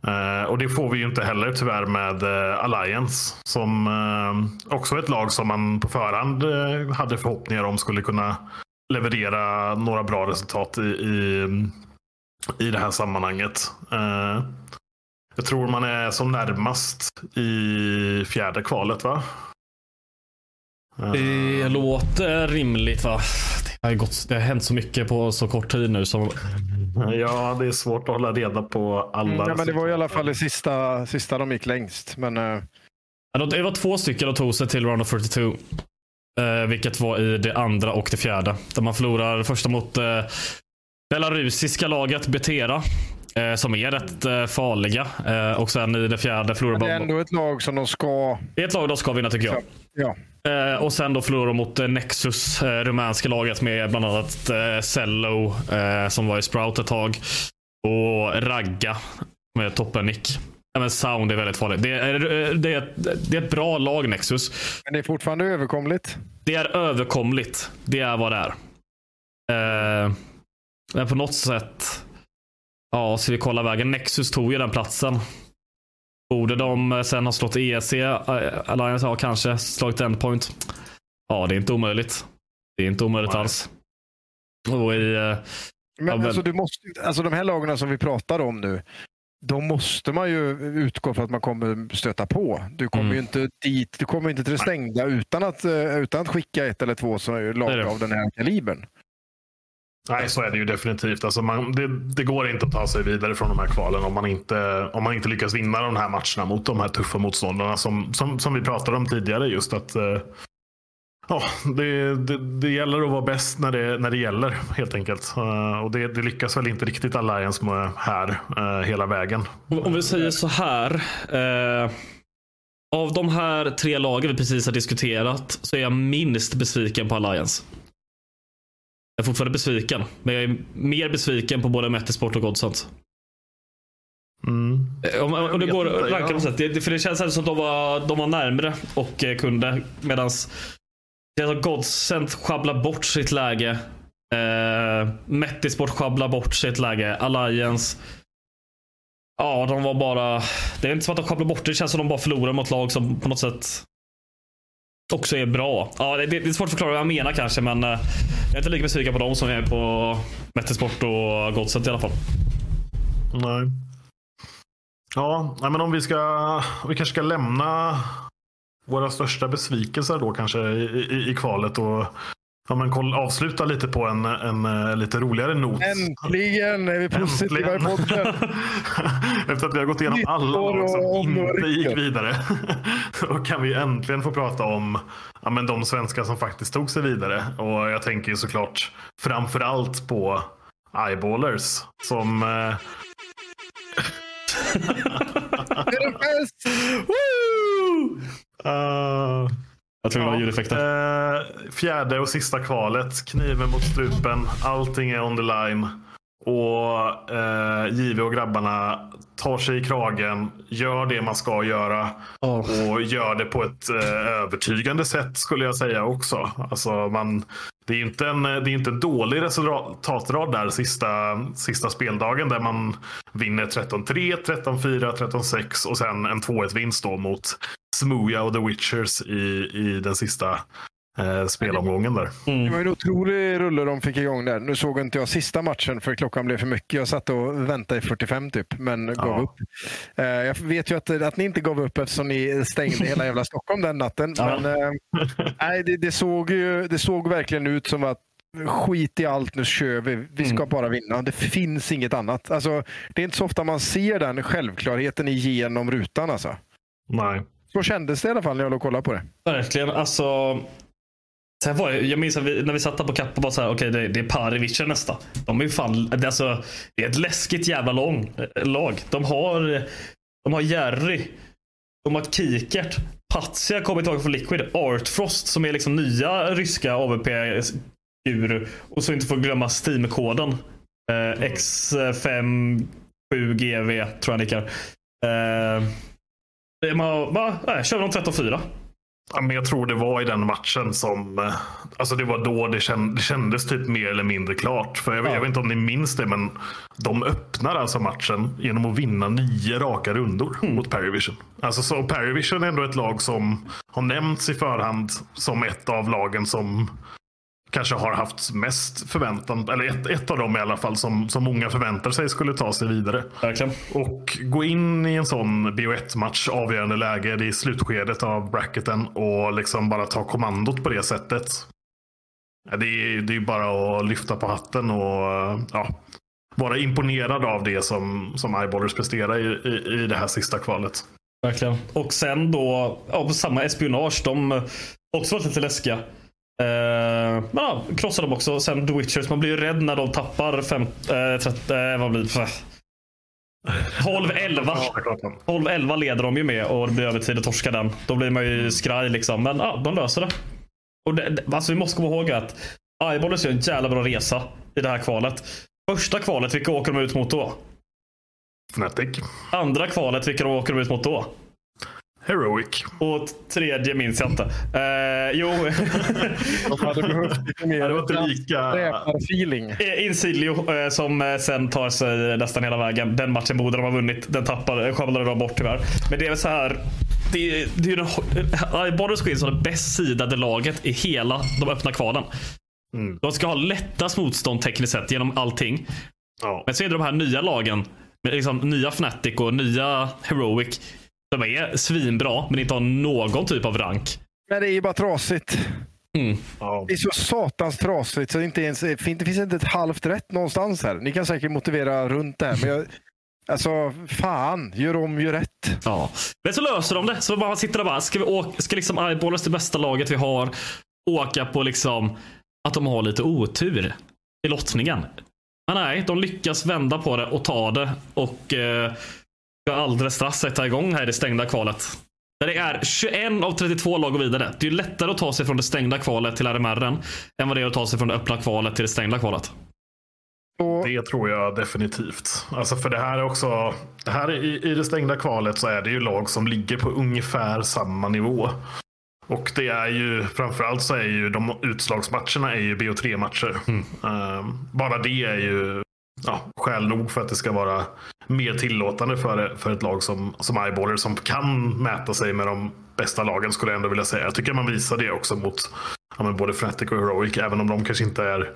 Eh, och det får vi ju inte heller tyvärr med eh, Alliance. Som eh, också är ett lag som man på förhand eh, hade förhoppningar om skulle kunna leverera några bra resultat i, i, i det här sammanhanget. Eh, jag tror man är som närmast i fjärde kvalet va? Det låter rimligt va? Det har, gått, det har hänt så mycket på så kort tid nu. Som, Ja, det är svårt att hålla reda på alla. Mm, ja, men det var i alla fall det sista, sista de gick längst. Men, eh, Det var två stycken och tog sig till Round of 42. Eh, vilket var i det andra och det fjärde. Där man förlorar första mot eh, belarusiska laget Betera. Eh, som är rätt eh, farliga. Eh, och sen i det fjärde förlorar det är ändå ett lag som de ska... Det är ett lag de ska vinna tycker jag. Ja. Eh, och sen då förlorar de mot eh, Nexus, eh, rumänska laget med bland annat eh, Cello eh, som var i Sprout ett tag. Och Ragga med toppen-nick. Även Sound är väldigt farligt. Det är, det, är, det är ett bra lag Nexus. Men det är fortfarande överkomligt. Det är överkomligt. Det är vad det är. Men på något sätt. Ja, så vi kollar vägen. Nexus tog ju den platsen. Borde de eh, sen ha slått EC, eh, Alliance har kanske slagit Endpoint. Ja, det är inte omöjligt. Det är inte omöjligt Nej. alls. Och i, eh, Men, Ja, men- Alltså, du måste, alltså de här lagarna som vi pratar om nu. De måste man ju utgå för att man kommer stöta på. Du kommer Mm. ju inte dit, du kommer inte till det stängda utan att, utan att skicka ett eller två lag av den här kalibern. Nej, så är det ju definitivt. Alltså man, det, det, går inte att ta sig vidare från de här kvalen om man inte, om man inte lyckas vinna de här matcherna mot de här tuffa motståndarna som, som, som vi pratade om tidigare. Just att eh, ja, det, det, det, gäller att vara bäst när det, när det gäller helt enkelt. Uh, och det, det, lyckas väl inte riktigt Alliance med här uh, hela vägen. Om vi säger så här. Uh, av de här tre lagen vi precis har diskuterat så är jag minst besviken på Alliance. Jag är fortfarande besviken, men jag är mer besviken på både Metisport och Godsent. Mm. Om, om det går att ranka på sätt. Det, för det känns som att de var, de var närmre och kunde. Medan Godsent sjabblar bort sitt läge. Eh, Metisport sjabblar bort sitt läge. Alliance. Ja, de var bara... Det är inte som att de sjabblar bort det. Det känns som att de bara förlorar mot lag som på något sätt också är bra. Ja, det, det är svårt att förklara vad jag menar kanske, men eh, jag är inte lika besviken på dem som jag är på Mettesport och Godset i alla fall. Nej. Ja, men om vi ska... Vi kanske ska lämna våra största besvikelser då kanske i, i, i kvalet och Ja, men koll, avsluta lite på en, en, en eh, lite roligare not. Äntligen är vi positiva i podden. Efter att vi har gått igenom alla lag som inte gick vidare. Då kan vi äntligen få prata om ja, men de svenskar som faktiskt tog sig vidare. Och jag tänker ju såklart framför allt på Eyeballers som... Eh... det är det bäst! Uh, jag tror det var ljudeffekter. Uh, fjärde och sista kvalet. Kniven mot strupen. Allting är on the line. Och eh, JV och grabbarna tar sig i kragen, gör det man ska göra oh. och gör det på ett eh, övertygande sätt skulle jag säga också. Alltså man, det är inte en, det är inte en dålig resultatrad där sista, sista speldagen där man vinner 13-3, 13-4, 13-6 och sen en 2-1 vinst då mot Smooja och The Witchers i, i den sista eh, spelomgången där. Mm. Det var en otrolig rulle de fick igång där. Nu såg inte jag sista matchen för klockan blev för mycket. Jag satt och väntade i 45 typ, men gav ja. upp. Eh, jag vet ju att, att ni inte gav upp eftersom ni stängde hela jävla Stockholm den natten. Ja. Men, eh, nej, det, det, såg ju, det såg verkligen ut som att skit i allt, nu kör vi. Vi ska mm. bara vinna. Det finns inget annat. Alltså, det är inte så ofta man ser den självklarheten igenom rutan. Alltså. Nej. Så kändes det i alla fall när jag låg och kollade på det. Verkligen. Alltså, så var, jag minns vi, när vi satt där på Kappa bara så här, okej okay, det, det är Parivica nästa. De är ju fan, det, alltså, det är ett läskigt jävla lång, eh, lag. De har, de har Jerry, de har Kikert, Patsia kommer tillbaka från Liquid, Artfrost som är liksom nya ryska AVP-ur. Och så inte får glömma Steam-koden. Eh, X57GV tror jag nickar. Eh, man, bara, nej, kör de 13-4. Ja, men jag tror det var i den matchen som... Eh, alltså det var då det, känd, det kändes typ mer eller mindre klart. För jag, ja. jag, vet inte om ni minns det, men de öppnar alltså matchen genom att vinna nio raka rundor mm. mot Paravision. Alltså, så Paravision är ändå ett lag som har nämnts i förhand som ett av lagen som kanske har haft mest förväntan, eller ett, ett av dem i alla fall, som, som många förväntar sig skulle ta sig vidare. Verkligen. Och gå in i en sån BO1-match, avgörande läge, det är slutskedet av bracketen och liksom bara ta kommandot på det sättet. Det är, det är bara att lyfta på hatten och ja, vara imponerad av det som, som Eyeballers presterar i, i, i det här sista kvalet. Verkligen. Och sen då, ja, samma espionage, de också varit lite läskiga. Uh, men ja, krossar dem också. Sen The Witchers. Man blir ju rädd när de tappar fem, uh, 30, uh, vad blir det? 12-11. 12-11 leder de ju med och det blir övertid och torskar den. Då blir man ju skraj liksom. Men ja, de löser det. Och det, alltså, vi måste komma ihåg att Eyeballers gör en jävla bra resa i det här kvalet. Första kvalet, vilka åker de ut mot då? Fnatic. Andra kvalet, vilka åker de ut mot då? Heroic. Och tredje minns jag inte. Uh, jo. De hade behövt lite mer det var inte lika... feeling. Eh, Insilio uh, som sen tar sig nästan hela vägen. Den matchen borde de ha vunnit. Den tappade, sjabblade de bort tyvärr. Men det är väl så här. Det, det är ju den, Borders Queens har det bäst sidade laget i hela de öppna kvalen. Mm. De ska ha lättast motstånd tekniskt sett genom allting. Ja. Men så är det de här nya lagen. Med liksom nya Fnatic och nya Heroic de är svinbra, men inte har någon typ av rank. Men det är ju bara trasigt. Mm. Det är så satans trasigt så det, inte ens, det finns inte ett halvt rätt någonstans här. Ni kan säkert motivera runt det här, men jag, alltså fan, gör om, gör rätt. Ja. Men så löser de det. Så man sitter där bara, ska, vi åka, ska liksom Eyeballers, det bästa laget vi har, åka på liksom att de har lite otur i lottningen? Men nej, de lyckas vända på det och ta det och eh, ska alldeles strax sätta igång här i det stängda kvalet. Där det är 21 av 32 lag och vidare. Det är ju lättare att ta sig från det stängda kvalet till RMR än vad det är att ta sig från det öppna kvalet till det stängda kvalet. Det tror jag definitivt. Alltså för det här är också, det här är, i, i det stängda kvalet så är det ju lag som ligger på ungefär samma nivå. Och det är ju framförallt så är ju de utslagsmatcherna är ju BO3-matcher. Um, bara det är ju ja, skäl nog för att det ska vara mer tillåtande för, för ett lag som, som Eyeballer som kan mäta sig med de bästa lagen skulle jag ändå vilja säga. Jag tycker man visar det också mot ja, men både Fnatic och Heroic. Även om de kanske inte är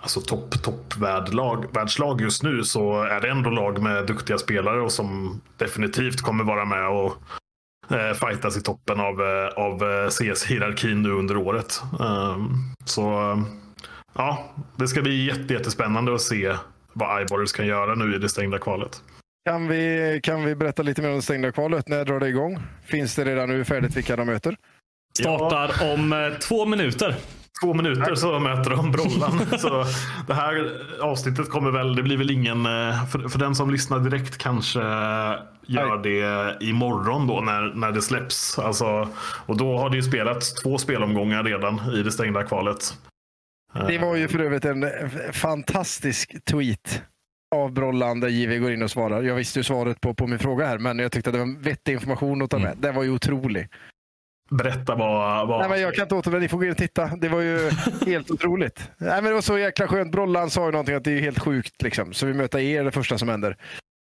alltså topp, top världlag, världslag just nu så är det ändå lag med duktiga spelare och som definitivt kommer vara med och eh, fightas i toppen av, eh, av eh, CS-hierarkin nu under året. Um, så ja, det ska bli jätte, jättespännande att se vad Eyeballers kan göra nu i det stängda kvalet. Kan vi, kan vi berätta lite mer om det stängda kvalet? När drar det igång? Finns det redan nu färdigt vilka de möter? Startar ja. om eh, två minuter. Två minuter så möter de Brollan. så det här avsnittet kommer väl, det blir väl ingen, eh, för, för den som lyssnar direkt kanske gör det imorgon då när, när det släpps. Alltså, och då har det ju spelats två spelomgångar redan i det stängda kvalet. Det var ju för övrigt en fantastisk tweet av Brollan där JW går in och svarar. Jag visste ju svaret på, på min fråga här, men jag tyckte att det var vettig information att ta med. Mm. Den var ju otrolig. Berätta vad... vad... Nej, men jag kan inte återvända. Ni får gå in och titta. Det var ju helt otroligt. Nej, men det var så jäkla skönt. Brollan sa ju någonting att det är helt sjukt. Liksom. Så vi möter er det första som händer.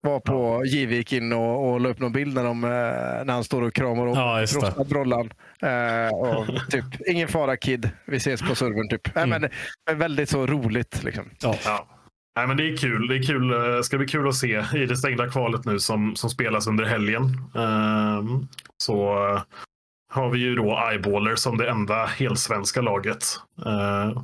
Var på ja. JW gick in och, och la upp någon bild när, de, när han står och kramar om ja, Brollan. Uh, och typ, ingen fara kid, vi ses på servern. Typ. Mm. Nej, men, väldigt så roligt. Liksom. Ja. ja. Nej, men det är kul. Det är kul. Det ska bli kul att se i det stängda kvalet nu som, som spelas under helgen. Uh, så har vi ju då Eyeballer som det enda helsvenska laget uh,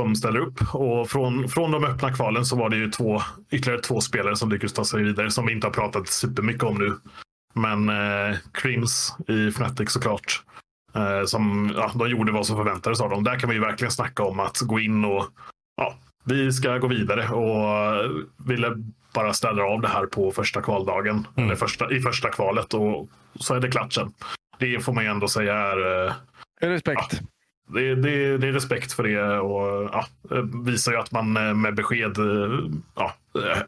som ställer upp. Och från, från de öppna kvalen så var det ju två, ytterligare två spelare som lyckades ta sig vidare som vi inte har pratat supermycket om nu. Men eh, Crims i Fnatic såklart. Eh, som, ja, de gjorde vad som förväntades av dem. Där kan vi ju verkligen snacka om att gå in och ja, vi ska gå vidare och ville bara ställa av det här på första kvaldagen. Mm. Eller första, i första kvalet och så är det klatschen. Det får man ju ändå säga är... Eh, Respekt. Ja, det, det, det, är respekt för det och ja, visar ju att man eh, med besked ja,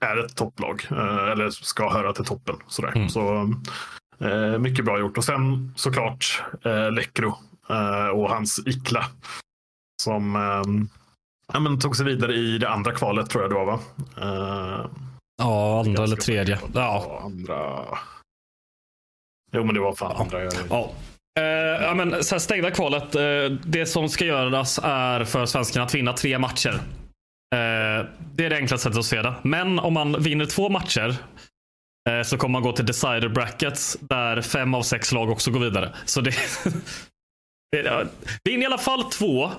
är ett topplag. Eller ska höra till toppen. Sådär. Mm. Så, mycket bra gjort. Och sen såklart eh, Läckro och hans Ikla. Som ja, men tog sig vidare i det andra kvalet tror jag det var va? ja, andra eller tredje. Ja. Andra. Jo, men det var fan andra. Ja. Uh, ja, men, så här, stängda kvalet. Uh, det som ska göras är för svenskarna att vinna tre matcher. Uh, det är det enklaste sättet att se det. Men om man vinner två matcher så kommer man gå till decider brackets där fem av sex lag också går vidare. Så det, Vinn i alla fall två.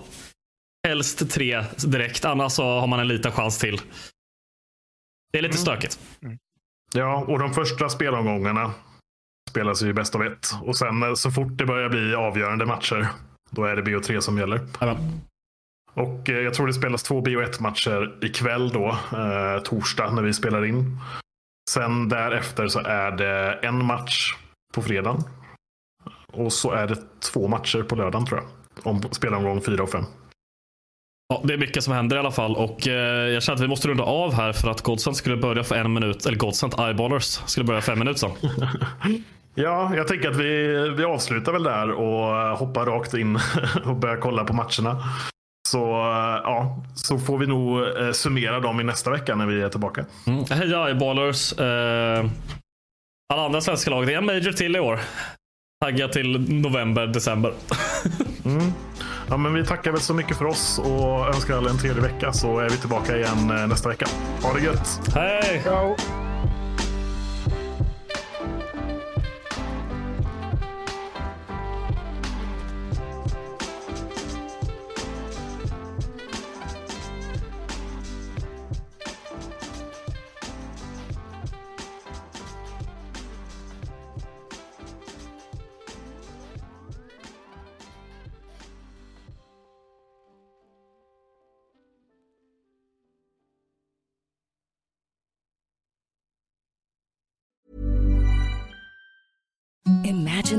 Helst tre direkt, annars så har man en liten chans till. Det är lite mm. stökigt. Mm. Ja, och de första spelomgångarna spelas ju bäst av ett. Och sen eh, så fort det börjar bli avgörande matcher, då är det BO3 som gäller. Amen. Och eh, jag tror det spelas två BO1-matcher ikväll då, eh, torsdag när vi spelar in. Sen därefter så är det en match på fredagen. Och så är det två matcher på lördagen tror jag. Om spelomgång fyra och fem. Ja, det är mycket som händer i alla fall och eh, jag känner att vi måste runda av här för att Godsent skulle börja för en minut, eller Godsent Eyeballers skulle börja fem minuter sedan. ja, jag tänker att vi, vi avslutar väl där och hoppar rakt in och börjar kolla på matcherna. Så ja, så får vi nog eh, summera dem i nästa vecka när vi är tillbaka. Mm. Hej Eyeballers. Eh, alla andra svenska lag, det är en major till i år. Tagga till november, december. mm. Ja, men vi tackar väl så mycket för oss och önskar alla en trevlig vecka så är vi tillbaka igen eh, nästa vecka. Ha det gött! Hej! Ciao.